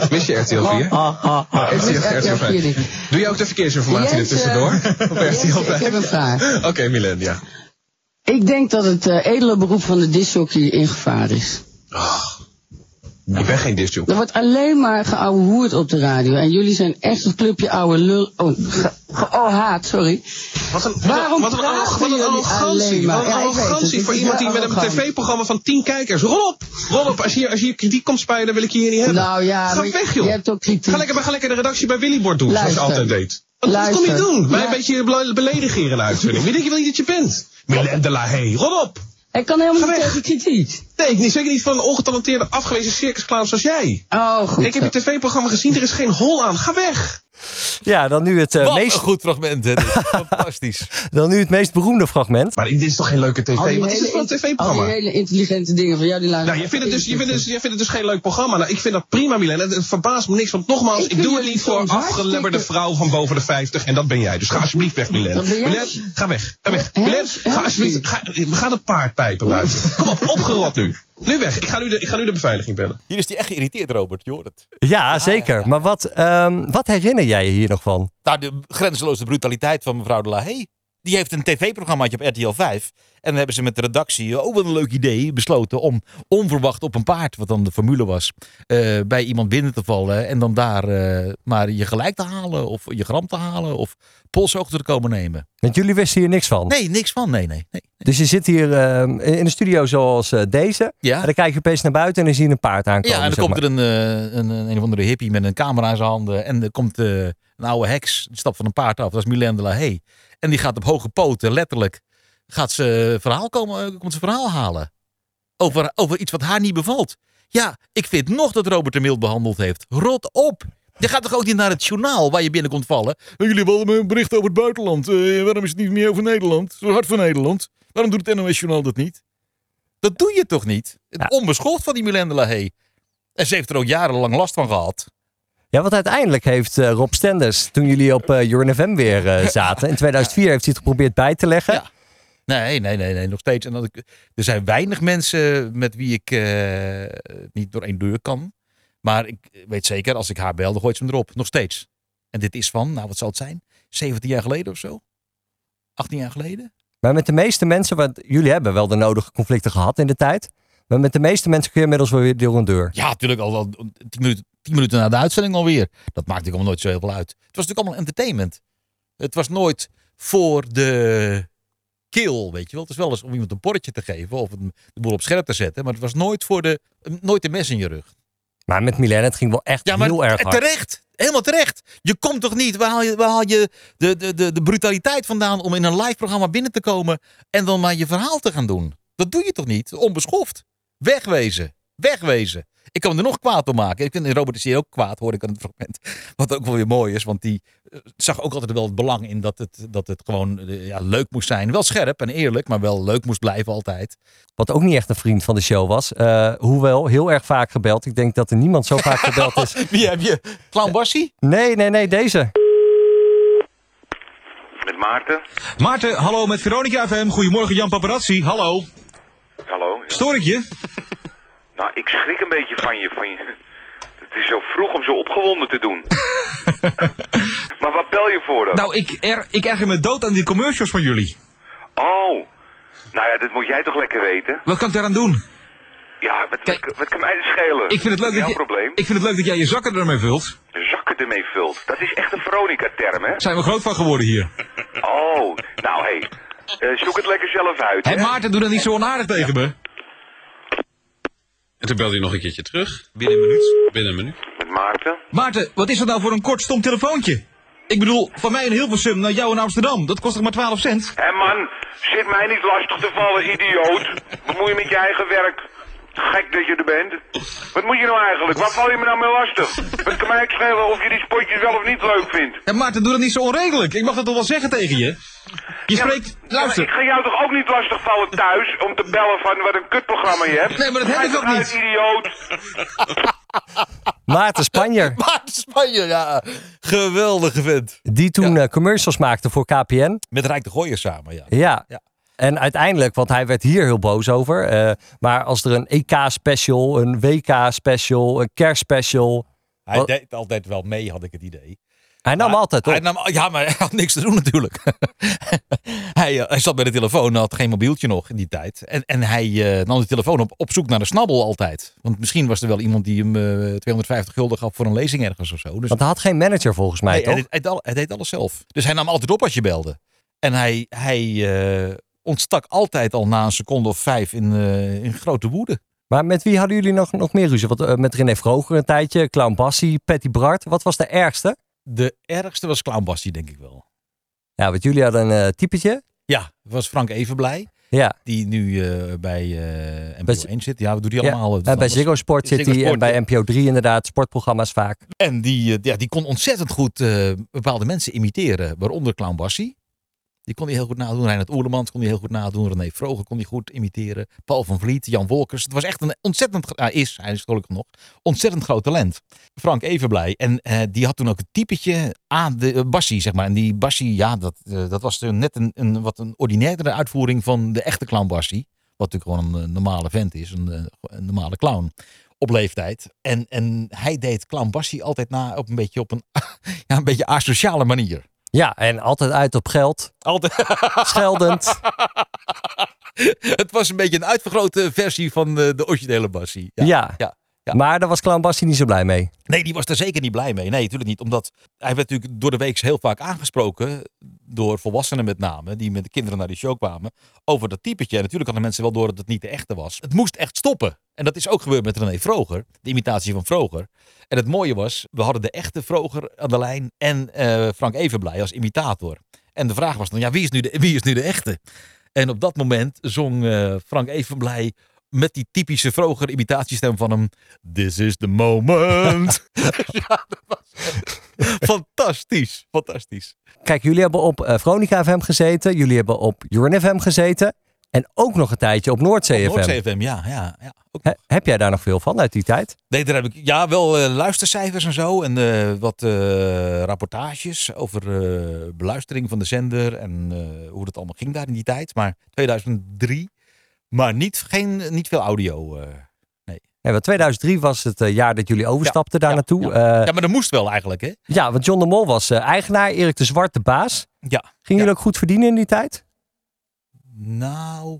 Mis je RTL 4? Ah, ah, ah. RTL, RTL RTL 4 niet. 5. Doe je ook de verkeersinformatie Jens, ertussendoor? eh, Op RTL Jens, 5? ik heb een vraag. Oké, Milen, ja. Ik denk dat het eh, edele beroep van de disjockey in gevaar is. Ik ben geen disjockey. Er wordt alleen maar geouwehoerd op de radio. En jullie zijn echt een clubje ouwe lul... Oh, ge- ge- oh haat, sorry. Wat een, wat Waarom een, wat een, wat een arrogantie. alleen maar? Wat een arrogantie voor iemand die met een tv-programma van 10 kijkers. Rol op! Rol op! Als je, hier- als je kritiek komt spuien, dan wil ik je hier niet hebben. Nou ja, Ga maar weg, joh. je hebt ook kritiek. Ga lekker, ga lekker de redactie bij Willybord doen, zoals je altijd deed. Wat, wat kom je doen? Mij Ja. een beetje bele- beledigen hier in de uitzending. Wie denk je wel niet dat je bent? Milen de la Hey, rol op! Ik kan helemaal Ga niet weg. tegen kritiek. Nee, ik niet, zeker niet van een ongetalenteerde afgewezen circusclown zoals jij. Oh, goed. Ik heb je tv-programma gezien, er is geen hol aan. Ga weg! Ja, dan nu het, eh, Wat meest, een goed fragment. Fantastisch. dan nu het meest beroemde fragment. Maar dit is toch geen leuke tv? Wat is het voor een hele- tv-programma? Al die hele intelligente dingen van jou, die laten Nou, je vindt, het dus, je, vindt het dus, je vindt het dus geen leuk programma. Nou, ik vind dat prima, Milen. Het, het verbaast me niks. Want nogmaals, Ik doe het niet voor afgelebberde vrouw van boven de 50. En dat ben jij. Dus ga alsjeblieft weg, Milen. Dat ben jij. Milen, ga weg. Ga weg. Hè? Milen, Hè? ga alsjeblieft. Ga, we gaan het paard pijpen buiten. Kom op, opgerot nu. Nu weg. Ik ga nu de, ik ga nu de beveiliging bellen. Hier is hij echt geïrriteerd, Robert. Je hoort het. Ja, zeker. Maar wat, ehm, wat herinner jij je hier nog van? Nou, de grenzeloze brutaliteit van mevrouw de la Haye. Die heeft een tv-programmaatje op RTL 5. En dan hebben ze met de redactie, oh wat een leuk idee, besloten om onverwacht op een paard, wat dan de formule was, eh, bij iemand binnen te vallen. En dan daar eh, maar je gelijk te halen, of je gram te halen, of polshoogte te komen nemen. Want jullie wisten hier niks van. Nee, niks van. Nee, nee. nee. Dus je zit hier ehm, in een studio zoals eh, deze. Ja. En dan kijk je opeens naar buiten en dan zie je een paard aankomen. Ja, en dan komt maar. er een, eh, een, een, een of andere hippie met een camera in zijn handen. En er komt eh, een oude heks, die stapt van een paard af. Dat is Mylène de la Haye. En die gaat op hoge poten, letterlijk, gaat ze verhaal, komen, eh, komt ze verhaal halen. Over, over iets wat haar niet bevalt. Ja, ik vind nog dat Robert de Mild behandeld heeft. Rot op! Je gaat toch ook niet naar het journaal waar je binnenkomt vallen? Eh, Jullie hebben een bericht over het buitenland. Eh, waarom is het niet meer over Nederland? Zo hard voor Nederland. Waarom doet het NOS-journaal dat niet? Dat doe je toch niet? Het onbeschoft van die Mylène de la Haye. En ze heeft er ook jarenlang last van gehad. Ja, want uiteindelijk heeft eh, Rob Stenders, toen jullie op eh Jorn FM weer eh, zaten, in 2004 heeft hij het geprobeerd bij te leggen. Nee, nee, nee, nee, nog steeds. En dat ik, er zijn weinig mensen met wie ik niet door één deur kan. Maar ik weet zeker, als ik haar bel, dan gooit ze hem erop. Nog steeds. En dit is van, nou wat zal het zijn? 17 jaar geleden of zo? 18 jaar geleden? Maar met de meeste mensen, want jullie hebben wel de nodige conflicten gehad in de tijd. Maar met de meeste mensen kun je inmiddels wel weer door een deur. Ja, natuurlijk al, al tien, minuten, tien minuten na de uitzending alweer. Dat maakte ik allemaal nooit zo heel veel uit. Het was natuurlijk allemaal entertainment. Het was nooit voor de kill, weet je wel. Het is wel eens om iemand een porretje te geven of de boel op scherp te zetten. Maar het was nooit voor de, nooit de mes in je rug. Maar met Milena, het ging wel echt Ja, maar heel erg hard. terecht. Helemaal terecht. Je komt toch niet, waar haal je, waar haal je de, de, de, de brutaliteit vandaan om in een live programma binnen te komen en dan maar je verhaal te gaan doen? Dat doe je toch niet? Onbeschoft. Wegwezen. Wegwezen. Ik kan me er nog kwaad om maken. Ik vind Robert is hier ook kwaad, hoorde ik aan het fragment. Wat ook wel weer mooi is, want die eh, zag ook altijd wel het belang in dat het, dat het gewoon eh, ja, leuk moest zijn. Wel scherp en eerlijk, maar wel leuk moest blijven altijd. Wat ook niet echt een vriend van de show was. eh, hoewel, heel erg vaak gebeld. Ik denk dat er niemand zo vaak gebeld is. Wie heb je? Clown Bassie? Nee, nee, nee, deze. Met Maarten. Maarten, hallo met Veronica FM. Goedemorgen Jan Paparazzi, hallo. Hallo. Stoor ik je? Nou, ik schrik een beetje van je. Van je. Het is zo vroeg om zo opgewonden te doen. maar wat bel je voor dan? Nou, ik, er, ik erger me dood aan die commercials van jullie. Oh. Nou ja, dat moet jij toch lekker weten? Wat kan ik daaraan doen? Ja, wat, wat, wat kan mij dat schelen? Ik vind het leuk dat, Jouw je, probleem. ik vind het leuk dat jij je zakken ermee vult. Zakken ermee vult. Dat is echt een Veronica-term, hè? Zijn we groot van geworden hier. Oh, nou hé. Hey. Eh, zoek het lekker zelf uit. Hé hè? Maarten, doe dan niet zo onaardig tegen me. En toen belde hij nog een keertje terug. Binnen een minuut. Binnen een minuut. Met Maarten. Maarten, wat is dat nou voor een kort stom telefoontje? Ik bedoel, van mij in Hilversum naar jou in Amsterdam. Dat kost toch maar 12 cent? Hé man, zit mij niet lastig te vallen, idioot. Bemoei je met je eigen werk. Gek dat je er bent. Wat moet je nou eigenlijk? Waar val je me nou mee lastig? Het kan mij ook schelen of je die spotjes wel of niet leuk vindt. Ja, Maarten, doe dat niet zo onredelijk. Ik mag dat toch wel zeggen tegen je? Je spreekt... Ja, Luister. ik ga jou toch ook niet lastig vallen thuis om te bellen van wat een kutprogramma je hebt? Nee, maar dat heb ik ook toch niet. uit, idioot. Maarten Spanjer. Maarten Spanje, ja. Geweldige vent. Die toen eh, commercials maakte voor KPN. Met Rijk de Gooier samen, ja. Ja. Ja. En uiteindelijk, want hij werd hier heel boos over. eh, maar als er een EK-special, een WK-special, een kerstspecial. Hij Wat- deed altijd wel mee, had ik het idee. Hij nam Maar- altijd op. Hij nam, ja, maar hij had niks te doen natuurlijk. hij, eh, hij zat bij de telefoon, had geen mobieltje nog in die tijd. En, en hij eh, nam de telefoon op, op zoek naar de snabbel altijd. Want misschien was er wel iemand die hem eh, 250 gulden gaf voor een lezing ergens of zo. Dus Want hij had geen manager volgens mij, Nee, toch? hij, deed al- hij deed alles zelf. Dus hij nam altijd op als je belde. En hij, hij ontstak altijd al na een seconde of vijf in, eh, in grote woede. Maar met wie hadden jullie nog, nog meer ruzie? Want, eh, met René Vroger een tijdje, Clown Bassi, Patty Bart. Wat was de ergste? De ergste was Clown Bassie, denk ik wel. Ja, want jullie hadden een eh, typetje. Ja, het was Frank Evenblij. Ja. Die nu bij eh NPO Bij- 1 zit. Ja, wat doet hij Ja, allemaal? bij Ziggo Sport zit hij en bij. NPO 3 inderdaad, sportprogramma's vaak. En die, ja, die kon ontzettend goed bepaalde mensen imiteren. Waaronder Clown Bassie. Die kon hij heel goed nadoen. Reinhard Oerlemans kon hij heel goed nadoen. René Vroger kon hij goed imiteren. Paul van Vliet, Jan Wolkers. Het was echt een ontzettend, is, hij is gelukkig nog, ontzettend groot talent. Frank Evenblij. En eh, die had toen ook een typetje aan de uh, Bassie, zeg maar. En die Bassie, ja, dat, eh, dat was net een, een, wat een ordinairdere uitvoering van de echte Clown Bassie. Wat natuurlijk gewoon een eh, normale vent is, een, eh, een normale clown op leeftijd. En, en hij deed Clown Bassie altijd na op een beetje op een, ja, een beetje asociale manier. Ja, en altijd uit op geld. Altijd. Scheldend. Het was een beetje een uitvergrote versie van de, de originele Bassie. Ja. ja. Maar daar was Clown Bassi niet zo blij mee. Nee, die was er zeker niet blij mee. Nee, natuurlijk niet. Omdat hij werd natuurlijk door de week heel vaak aangesproken. Door volwassenen met name. Die met de kinderen naar die show kwamen. Over dat typetje. En natuurlijk hadden mensen wel door dat het niet de echte was. Het moest echt stoppen. En dat is ook gebeurd met René Vroger. De imitatie van Vroger. En het mooie was, we hadden de echte Vroger aan de lijn. En eh, Frank Evenblij als imitator. En de vraag was dan, ja, wie is nu de, wie is nu de echte? En op dat moment zong eh, Frank Evenblij met die typische Vroger imitatiestem van hem. This is the moment. ja, dat was fantastisch. Fantastisch. Kijk, jullie hebben op eh, Veronica FM gezeten. Jullie hebben op Urine FM gezeten. En ook nog een tijdje op Noordzee FM. Noordzee FM, ja. ja, ja. He- heb jij daar nog veel van uit die tijd? Nee, daar heb ik ja, wel eh, luistercijfers en zo. En eh, wat rapportages over beluistering van de zender. En hoe dat allemaal ging daar in die tijd. Maar 2003. Maar niet, geen, niet veel audio. eh. Nee, want 2003 was het eh, jaar dat jullie overstapten daar naartoe. ja. Eh, ja, maar dat moest wel eigenlijk, hè? ja, want John de Mol was eh, eigenaar, Erik de Zwart de baas. Ja. Gingen jullie ook goed verdienen in die tijd? Nou,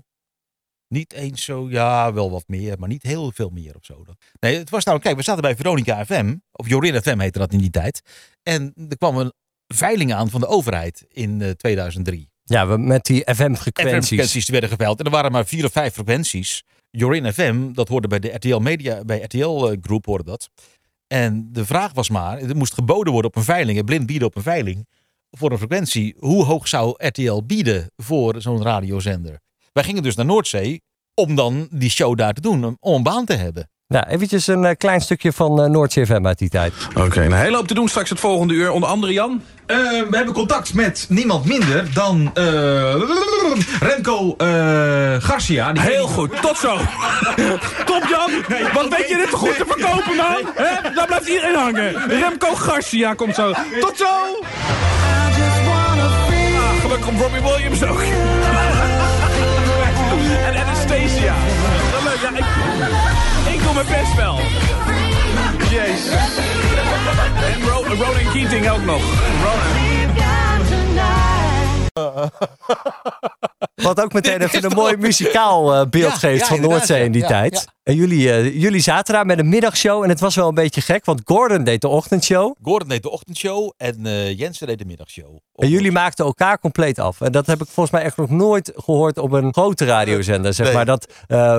niet eens zo, ja, wel wat meer, maar niet heel veel meer of zo. Nee, het was nou, kijk, we zaten bij Veronica FM, of Jorin FM heette dat in die tijd. En er kwam een veiling aan van de overheid in eh, 2003. Ja, met die FM-frequenties. FM-frequenties die werden geveild. En er waren maar vier of vijf frequenties. Jorin FM, dat hoorde bij de RTL Media, bij RTL eh, Groep hoorde dat. En de vraag was maar, er moest geboden worden op een veiling, blind bieden op een veiling, voor een frequentie. Hoe hoog zou RTL bieden voor zo'n radiozender? Wij gingen dus naar Noordzee om dan die show daar te doen, om een baan te hebben. Nou, eventjes een eh, klein stukje van Noordzee FM uit die tijd. Oké, een hele hoop te doen straks het volgende uur. Onder andere Jan. Eh, we hebben contact met niemand minder dan eh, Remco eh, Garcia. Die Heel goed, tot zo. Top Jan, wat weet je dit goed te verkopen man? Hè? Daar blijft iedereen hangen. Remco Garcia komt zo. Tot zo. Ah, gelukkig komt Robbie Williams ook. en Anastasia. Leuk, ja, ik, ik doe mijn best wel. Jezus. En Ro Ronan Keating ook nog. Ronan. Wat ook meteen even een mooi muzikaal eh, beeld Ja, geeft ja, van Noordzee in die Ja, tijd. En jullie, eh, jullie zaten daar met een middagshow en het was wel een beetje gek, want Gordon deed de ochtendshow. Gordon deed de ochtendshow en eh Jensen deed de middagshow. En jullie maakten elkaar compleet af. En dat heb ik volgens mij echt nog nooit gehoord op een grote radiozender. Zeg Nee. maar dat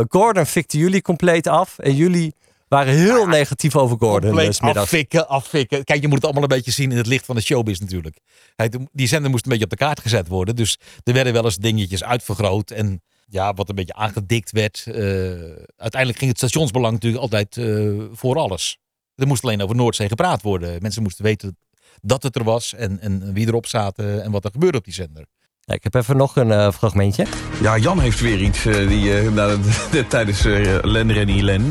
Gordon fikte jullie compleet af. En jullie waren heel negatief over Gordon. Compleet Dus affikken, affikken. Kijk, je moet het allemaal een beetje zien in het licht van de showbiz natuurlijk. Die zender moest een beetje op de kaart gezet worden. Dus er werden wel eens dingetjes uitvergroot. En ja, wat een beetje aangedikt werd. eh, uiteindelijk ging het stationsbelang natuurlijk altijd eh, voor alles. Er moest alleen over Noordzee gepraat worden. Mensen moesten weten dat het er was. En, en wie erop zaten en wat er gebeurde op die zender. Ja, ik heb even nog een eh, fragmentje. Ja, Jan heeft weer iets eh, die, eh, nou, de- tijdens uh, Len Rennie Len.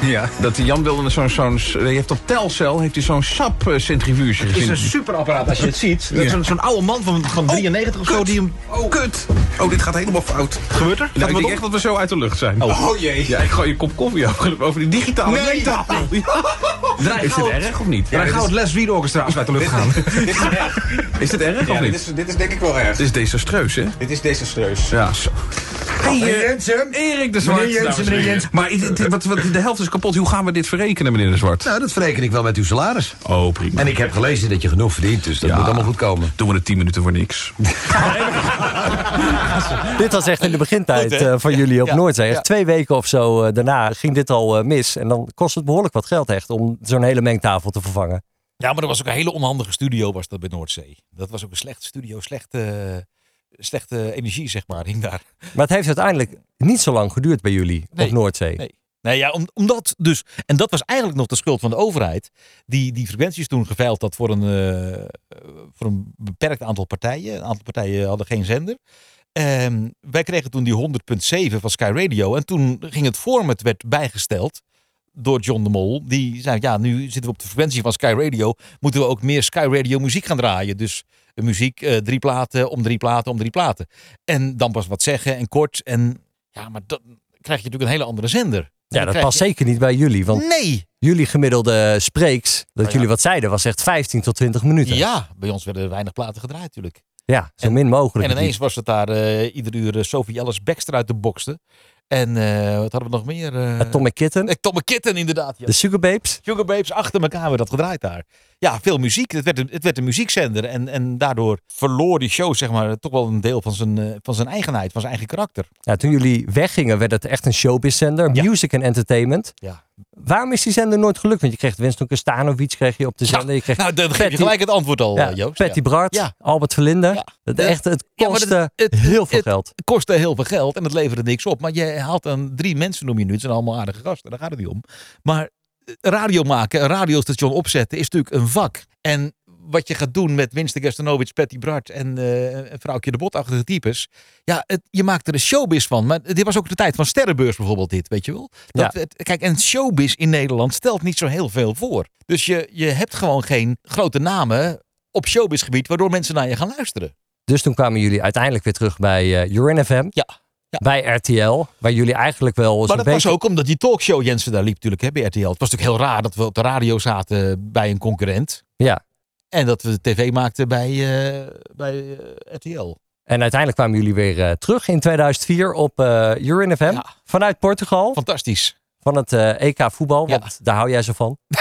Ja. Dat die Jan wilde zo'n, zo'n, heeft op Telcel heeft hij zo'n sapcentrifuge Het is gezien. een superapparaat als je het ziet. Dat is zo'n zo'n oude man van, van 93 of zo die hem... Oh, kut. Oh, dit gaat helemaal fout. Gebeurt er? Nou, ik denk echt dat we zo uit de lucht zijn. Oh, jee. Ja, ik gooi je kop koffie over, over die digitale Nee. Draai Is dit erg of niet? Draai gauw het Les Reed Orchestra als uit de lucht gaan. Dit is erg. Is dit erg of Ja, niet? dit is, dit is denk ik wel erg. Dit is desastreus, hè? Dit is desastreus. Ja, zo. Hey, Meneer Jensen. Erik de Zwart. Meneer Jensen, meneer. Jensen. Maar wat, wat, de helft is kapot. Hoe gaan we dit verrekenen, meneer de Zwart? Nou, dat verreken ik wel met uw salaris. Oh, prima. En ik heb gelezen dat je genoeg verdient, dus dat Ja. moet allemaal goed komen. Doen we het 10 minuten voor niks. Dit was echt in de begintijd eh, van jullie op Ja, Noordzee. Echt ja. twee weken of zo eh, daarna ging dit al eh, mis. En dan kost het behoorlijk wat geld echt om zo'n hele mengtafel te vervangen. Ja, maar er was ook een hele onhandige studio was dat bij Noordzee. Dat was ook een slechte studio, slechte, slechte energie zeg maar, hing daar. Maar het heeft uiteindelijk niet zo lang geduurd bij jullie Nee, op Noordzee. Nee. Nee, ja, om, omdat dus, en dat was eigenlijk nog de schuld van de overheid, die die frequenties toen geveild had voor een, eh, voor een beperkt aantal partijen. Een aantal partijen hadden geen zender. Ehm, wij kregen toen die 100.7 van Sky Radio. En toen ging het format werd bijgesteld door John de Mol. Die zei, ja, nu zitten we op de frequentie van Sky Radio. Moeten we ook meer Sky Radio muziek gaan draaien. Dus muziek, eh, drie platen, om drie platen, om drie platen. En dan pas wat zeggen en kort. En ja, maar dan krijg je natuurlijk een hele andere zender. En Ja, dat past je- zeker niet bij jullie. Want Nee. jullie gemiddelde spreeks, dat ja. jullie wat zeiden, was echt 15 tot 20 minuten. Ja, bij ons werden weinig platen gedraaid natuurlijk. Ja, zo min mogelijk. En ineens was het daar eh ieder uur eh, Sophie Ellis Baxter uit de bokste. En wat hadden we nog meer? Atomic Kitten, Atomic Kitten inderdaad. Ja. de Sugar Babes. Sugar Babes, achter elkaar werd dat gedraaid daar. Ja, veel muziek. Het werd een, het werd een muziekzender. En, en daardoor verloor die show zeg maar, toch wel een deel van zijn, eh, van zijn eigenheid, van zijn eigen karakter. Ja, toen jullie weggingen werd het echt een showbiz-zender. Music and Entertainment. Ja. Waarom is die zender nooit gelukt? Want je kreeg Winston Kastanovic kreeg je op de zender. je kreeg Nou, dan geef je gelijk het antwoord al, ja, eh, Joost. Patty Ja. Bart, Ja. Albert Verlinde. Het, echt, het Ja, kostte het- het- heel veel het geld. kostte heel veel geld en het leverde niks op. Maar je haalt dan drie mensen, noem je nu. Het zijn allemaal aardige gasten, daar gaat het niet om. Maar radio maken, een radiostation opzetten, is natuurlijk een vak. En wat je gaat doen met Winston Gerstanovic, Patty Bart en eh een vrouwtje de botachtige types. Ja, het, je maakt er een showbiz van. Maar dit was ook de tijd van Sterrenbeurs bijvoorbeeld dit, weet je wel. Dat, Ja. het- kijk, en showbiz in Nederland stelt niet zo heel veel voor. Dus je, je hebt gewoon geen grote namen op showbizgebied waardoor mensen naar je gaan luisteren. Dus toen kwamen jullie uiteindelijk weer terug bij eh Urin FM. Ja. Bij RTL. Waar jullie eigenlijk wel Maar dat beetje... was ook omdat die talkshow Jensen daar liep natuurlijk hè, bij RTL. Het was natuurlijk heel raar dat we op de radio zaten bij een concurrent. Ja. En dat we tv maakten bij, eh, bij eh, RTL. En uiteindelijk kwamen jullie weer eh, terug in 2004 op eh Urin FM. Vanuit Portugal. Fantastisch. Van het EK voetbal. Want daar hou jij zo van.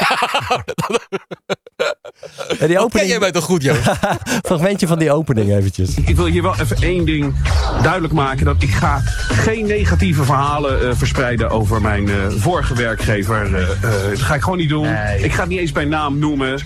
En die opening... jij mij toch goed, Joost? Fragmentje van die opening eventjes. Ik wil hier wel even één ding duidelijk maken. Dat ik ga geen negatieve verhalen eh, verspreiden over mijn eh, vorige werkgever. Eh, eh, dat ga ik gewoon niet doen. Ik ga het niet eens bij naam noemen.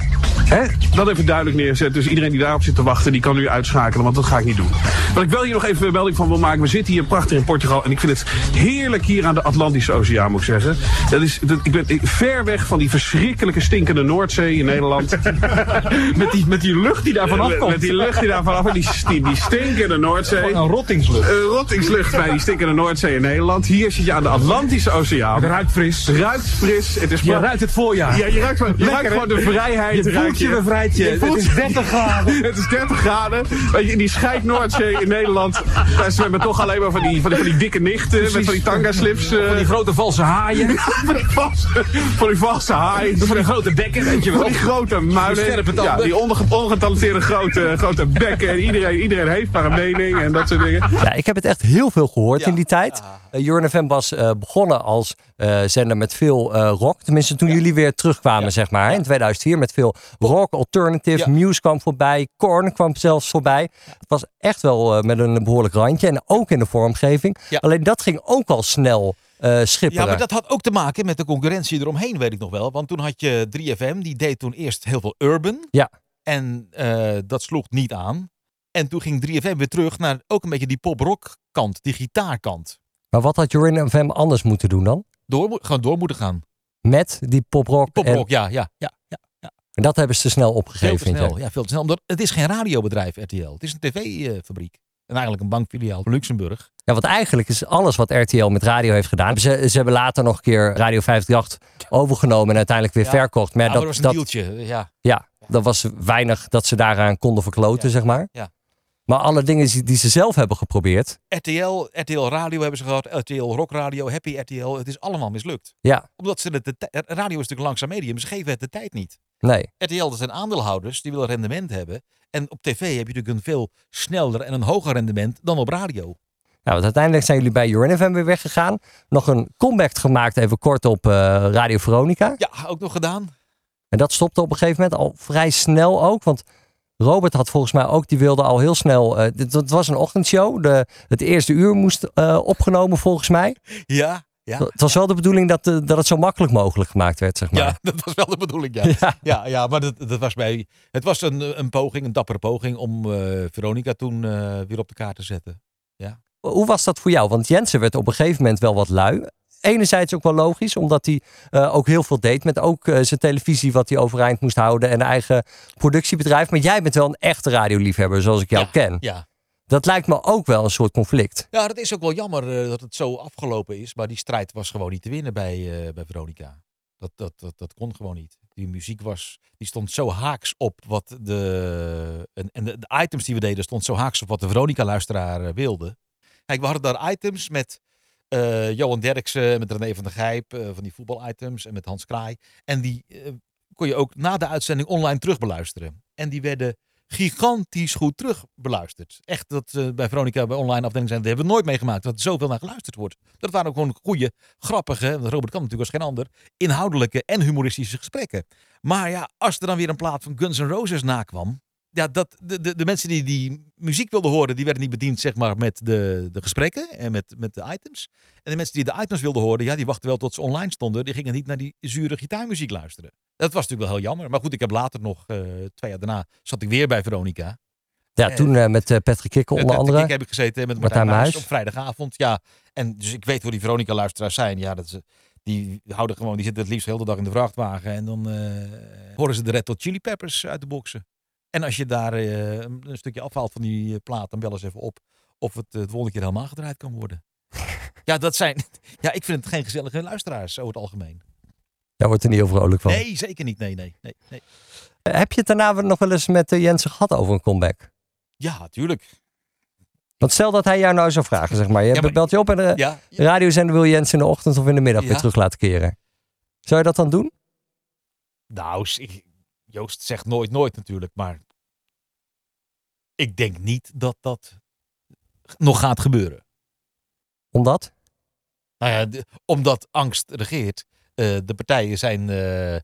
Hè? Dat even duidelijk neerzetten. Dus iedereen die daarop zit te wachten, die kan nu uitschakelen. Want dat ga ik niet doen. Wat ik wel hier nog even een melding van wil maken. We zitten hier prachtig in Portugal. En ik vind het heerlijk hier aan de Atlantische Oceaan, moet ik zeggen. Dat is, dat, ik ben ver weg van die verschrikkelijke stinkende Noordzee in Nederland. met, die, met die lucht die daarvan Met- afkomt. Met die lucht die daarvan afkomt. Die, die, die stinkende Noordzee. Gewoon een rottingslucht. Een rottingslucht bij die stinkende Noordzee in Nederland. Hier zit je aan de Atlantische Oceaan. Het ruikt fris. ruikt fris. Het is Je ruikt het voorjaar. Ja, je ruikt, gewoon- je Lekker, ruikt gewoon de vrijheid. Je voelt je. voelt Het is 30 graden. Het is 30 graden. Weet je, in die scheid Noordzee in Nederland. Daar zwemmen toch alleen maar van die, van die, van die dikke nichten. Met van die tanga slips. Van die grote valse haaien. van, die valse, van die valse haaien. Van die grote bekken, weet je wel. Van die grote muilen. Tanden. Ja, die onge, ongetalenteerde grote, grote bekken. En iedereen, iedereen heeft maar een mening en dat soort dingen. Ja, ik heb het echt heel veel gehoord in die tijd. Uh, Jorn FM was eh, begonnen als eh, zender met veel eh, rock. Tenminste, toen jullie weer terugkwamen, zeg maar. In 2004 met veel rock, alternative, Muse kwam voorbij. Korn kwam zelfs voorbij. Het was echt wel eh, met een behoorlijk randje. En ook in de vormgeving. Alleen dat ging ook al snel eh schipperen. Ja, maar dat had ook te maken met de concurrentie eromheen, weet ik nog wel. Want toen had je 3FM, die deed toen eerst heel veel urban. Ja. En eh, dat sloeg niet aan. En toen ging 3FM weer terug naar ook een beetje die pop-rock kant, die gitaarkant. Maar wat had Jorin FM anders moeten doen dan? Door, gewoon door moeten gaan. Met die poprock. Pop-rock, en, ja, ja, ja, ja. en dat hebben ze te snel Veel opgegeven. te vind snel. Ja, veel te snel. Omdat het is geen radiobedrijf, RTL. Het is een tv-fabriek. En eigenlijk een bankfiliaal van Luxemburg. Ja, want eigenlijk is alles wat RTL met radio heeft gedaan. Ze, ze hebben later nog een keer Radio 538 overgenomen en uiteindelijk weer Ja. verkocht. Maar Ja, dat, maar dat dat, was een deeltje. Ja. Ja, dat was weinig dat ze daaraan konden verkloten, zeg maar. ja. Maar alle dingen die, ze zelf hebben geprobeerd. RTL, RTL Radio hebben ze gehad, RTL Rock Radio, Happy RTL. Het is allemaal mislukt. Ja, Omdat ze het de tij- radio is natuurlijk langzaam medium, ze geven het de tijd niet. nee. RTL, dat zijn aandeelhouders, die willen rendement hebben. En op tv heb je natuurlijk een veel sneller en een hoger rendement dan op radio. Nou, want uiteindelijk zijn jullie bij Jorin FM weer weggegaan. Nog een comeback gemaakt, even kort op eh, Radio Veronica. Ja, ook nog gedaan. En dat stopte op een gegeven moment al vrij snel ook. Want Robert had volgens mij ook, die wilde al heel snel. dit, het was een ochtendshow. De, het eerste uur moest eh, opgenomen volgens mij. Ja, ja. Het was wel de bedoeling dat, eh, dat het zo makkelijk mogelijk gemaakt werd, zeg maar. Ja, dat was wel de bedoeling, ja. Ja, ja, maar dat, dat was bij. Het was een, een poging, een dappere poging om Veronica toen weer op de kaart te zetten. Ja. Hoe was dat voor jou? Want Jensen werd op een gegeven moment wel wat lui. Enerzijds ook wel logisch, omdat hij eh, ook heel veel deed met ook eh, zijn televisie wat hij overeind moest houden en een eigen productiebedrijf. Maar jij bent wel een echte radioliefhebber zoals ik jou ken. Ja. Dat lijkt me ook wel een soort conflict. Ja, dat is ook wel jammer eh, dat het zo afgelopen is. Maar die strijd was gewoon niet te winnen bij, bij Veronica. Dat, dat, dat, dat kon gewoon niet. Die muziek was, die stond zo haaks op wat de. En, en de, de items die we deden stond zo haaks op wat de Veronica-luisteraar wilde. Kijk, we hadden daar items met eh, Johan Derksen, met René van der Gijp, eh, van die voetbalitems en met Hans Kraai. En die eh, kon je ook na de uitzending online terugbeluisteren. En die werden gigantisch goed terugbeluisterd. Echt, dat bij Veronica bij online afdeling zijn, dat hebben we nooit meegemaakt dat er zoveel naar geluisterd wordt. Dat waren ook gewoon goede, grappige, want Robert kan natuurlijk als geen ander, inhoudelijke en humoristische gesprekken. Maar ja, als er dan weer een plaat van Guns N' Roses nakwam, ja, dat, de, de, de mensen die die muziek wilden horen, die werden niet bediend zeg maar, met de, de gesprekken en met, met de items. En de mensen die de items wilden horen, ja, die wachten wel tot ze online stonden. Die gingen niet naar die zure gitaarmuziek luisteren. Dat was natuurlijk wel heel jammer. Maar goed, ik heb later nog, eh, twee jaar daarna, zat ik weer bij Veronica. Ja, toen eh, met eh, Patrick Kikker Met onder Patrick andere. Kik heb ik gezeten met Martijn Martijn Muis op vrijdagavond. Ja, en dus ik weet waar die Veronica-luisteraars zijn. Ja, dat ze, die houden gewoon, die zitten het liefst de hele dag in de vrachtwagen. En dan horen ze de Red Hot Chili Peppers uit de boksen. En als je daar eh, een stukje afhaalt van die eh, plaat, dan bel eens even op of het eh, de volgende keer helemaal gedraaid kan worden. ja, dat zijn. Ja, ik vind het geen gezellige luisteraars over het algemeen. Daar wordt er niet heel vrolijk van. Nee, zeker niet. Nee, nee, nee. nee. Heb je het daarna nog wel eens met Jensen gehad over een comeback? Ja, tuurlijk. Want stel dat hij jou nou zou vragen, zeg maar. Je Ja, maar- belt je op en de Ja, radiozender wil Jensen in de ochtend of in de middag weer terug laten keren. Zou je dat dan doen? Nou, ik- Joost zegt nooit nooit natuurlijk, maar ik denk niet dat dat nog gaat gebeuren. Omdat? Nou ja, de- omdat angst regeert. Eh, de partijen zijn eh,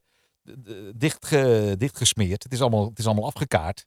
d- d- dichtge, dichtgesmeerd. Het is, allemaal, het is allemaal afgekaart.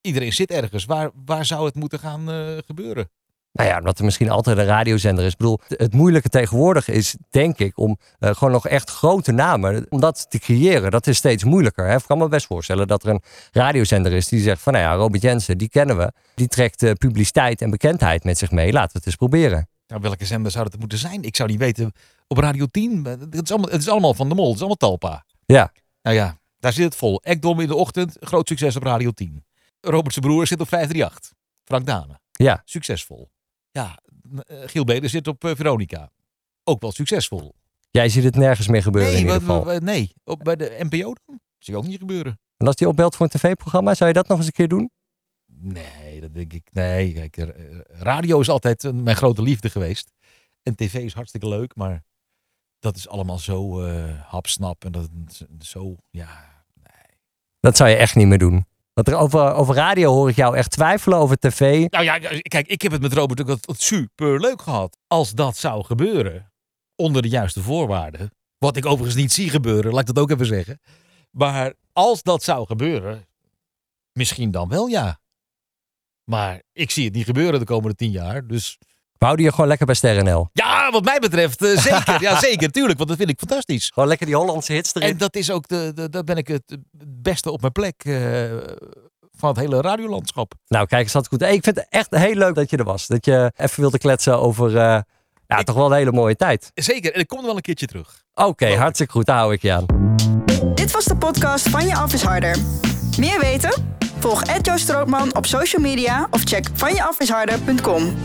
Iedereen zit ergens. Waar, waar zou het moeten gaan eh, gebeuren? Nou ja, omdat er misschien altijd een radiozender is. Ik bedoel, het moeilijke tegenwoordig is, denk ik, om eh, gewoon nog echt grote namen, om dat te creëren. Dat is steeds moeilijker. Hè? Ik kan me best voorstellen dat er een radiozender is die zegt van, nou ja, Robert Jensen, die kennen we. Die trekt eh, publiciteit en bekendheid met zich mee. Laten we het eens proberen. Nou, welke zender zou dat moeten zijn? Ik zou niet weten. Op Radio 10, eh, het is allemaal, het is allemaal van de mol. Het is allemaal talpa. Ja. Nou ja, daar zit het vol. Ekdom in de ochtend, groot succes op Radio 10. Robert zijn broer zit op 538. Frank Dane. Ja. Succesvol. Ja, eh, Giel Beder zit op eh, Veronica. Ook wel succesvol. Jij ziet het nergens meer gebeuren in Nee, ieder wat- geval. nee. Op, bij de NPO dan? Zie ik ook niet gebeuren. En als die opbelt voor een tv-programma, zou je dat nog eens een keer doen? Nee, dat denk ik. Nee, kijk, eh, radio is altijd mijn grote liefde geweest. En tv is hartstikke leuk, maar dat is allemaal zo hapsnap en dat zo, ja. Dat zou je echt niet meer doen. Want er over, over radio hoor ik jou echt twijfelen over tv. Nou ja, kijk, ik heb het met Robert ook super leuk gehad. Als dat zou gebeuren, onder de juiste voorwaarden. Wat ik overigens niet zie gebeuren, laat ik dat ook even zeggen. Maar als dat zou gebeuren, misschien dan wel ja. Maar ik zie het niet gebeuren de komende tien jaar. Dus We houden je gewoon lekker bij SterrenL. ja, wat mij betreft eh, zeker. ja, zeker, tuurlijk. Want dat vind ik fantastisch. Gewoon lekker die Hollandse hits erin. En dat is ook de, de, daar ben ik het beste op mijn plek eh, van het hele radiolandschap. Nou, kijk eens, dat goed. Hey, ik vind het echt heel leuk dat je er was. Dat je even wilde kletsen over eh, ja, toch wel een hele mooie tijd. Zeker, en ik kom er wel een keertje terug. Oké, hartstikke goed. Daar hou ik je aan. Dit was de podcast van Je Af is Harder. Meer weten? Volg Ed Joost Strootman op social media of check vanjeafisharder.com.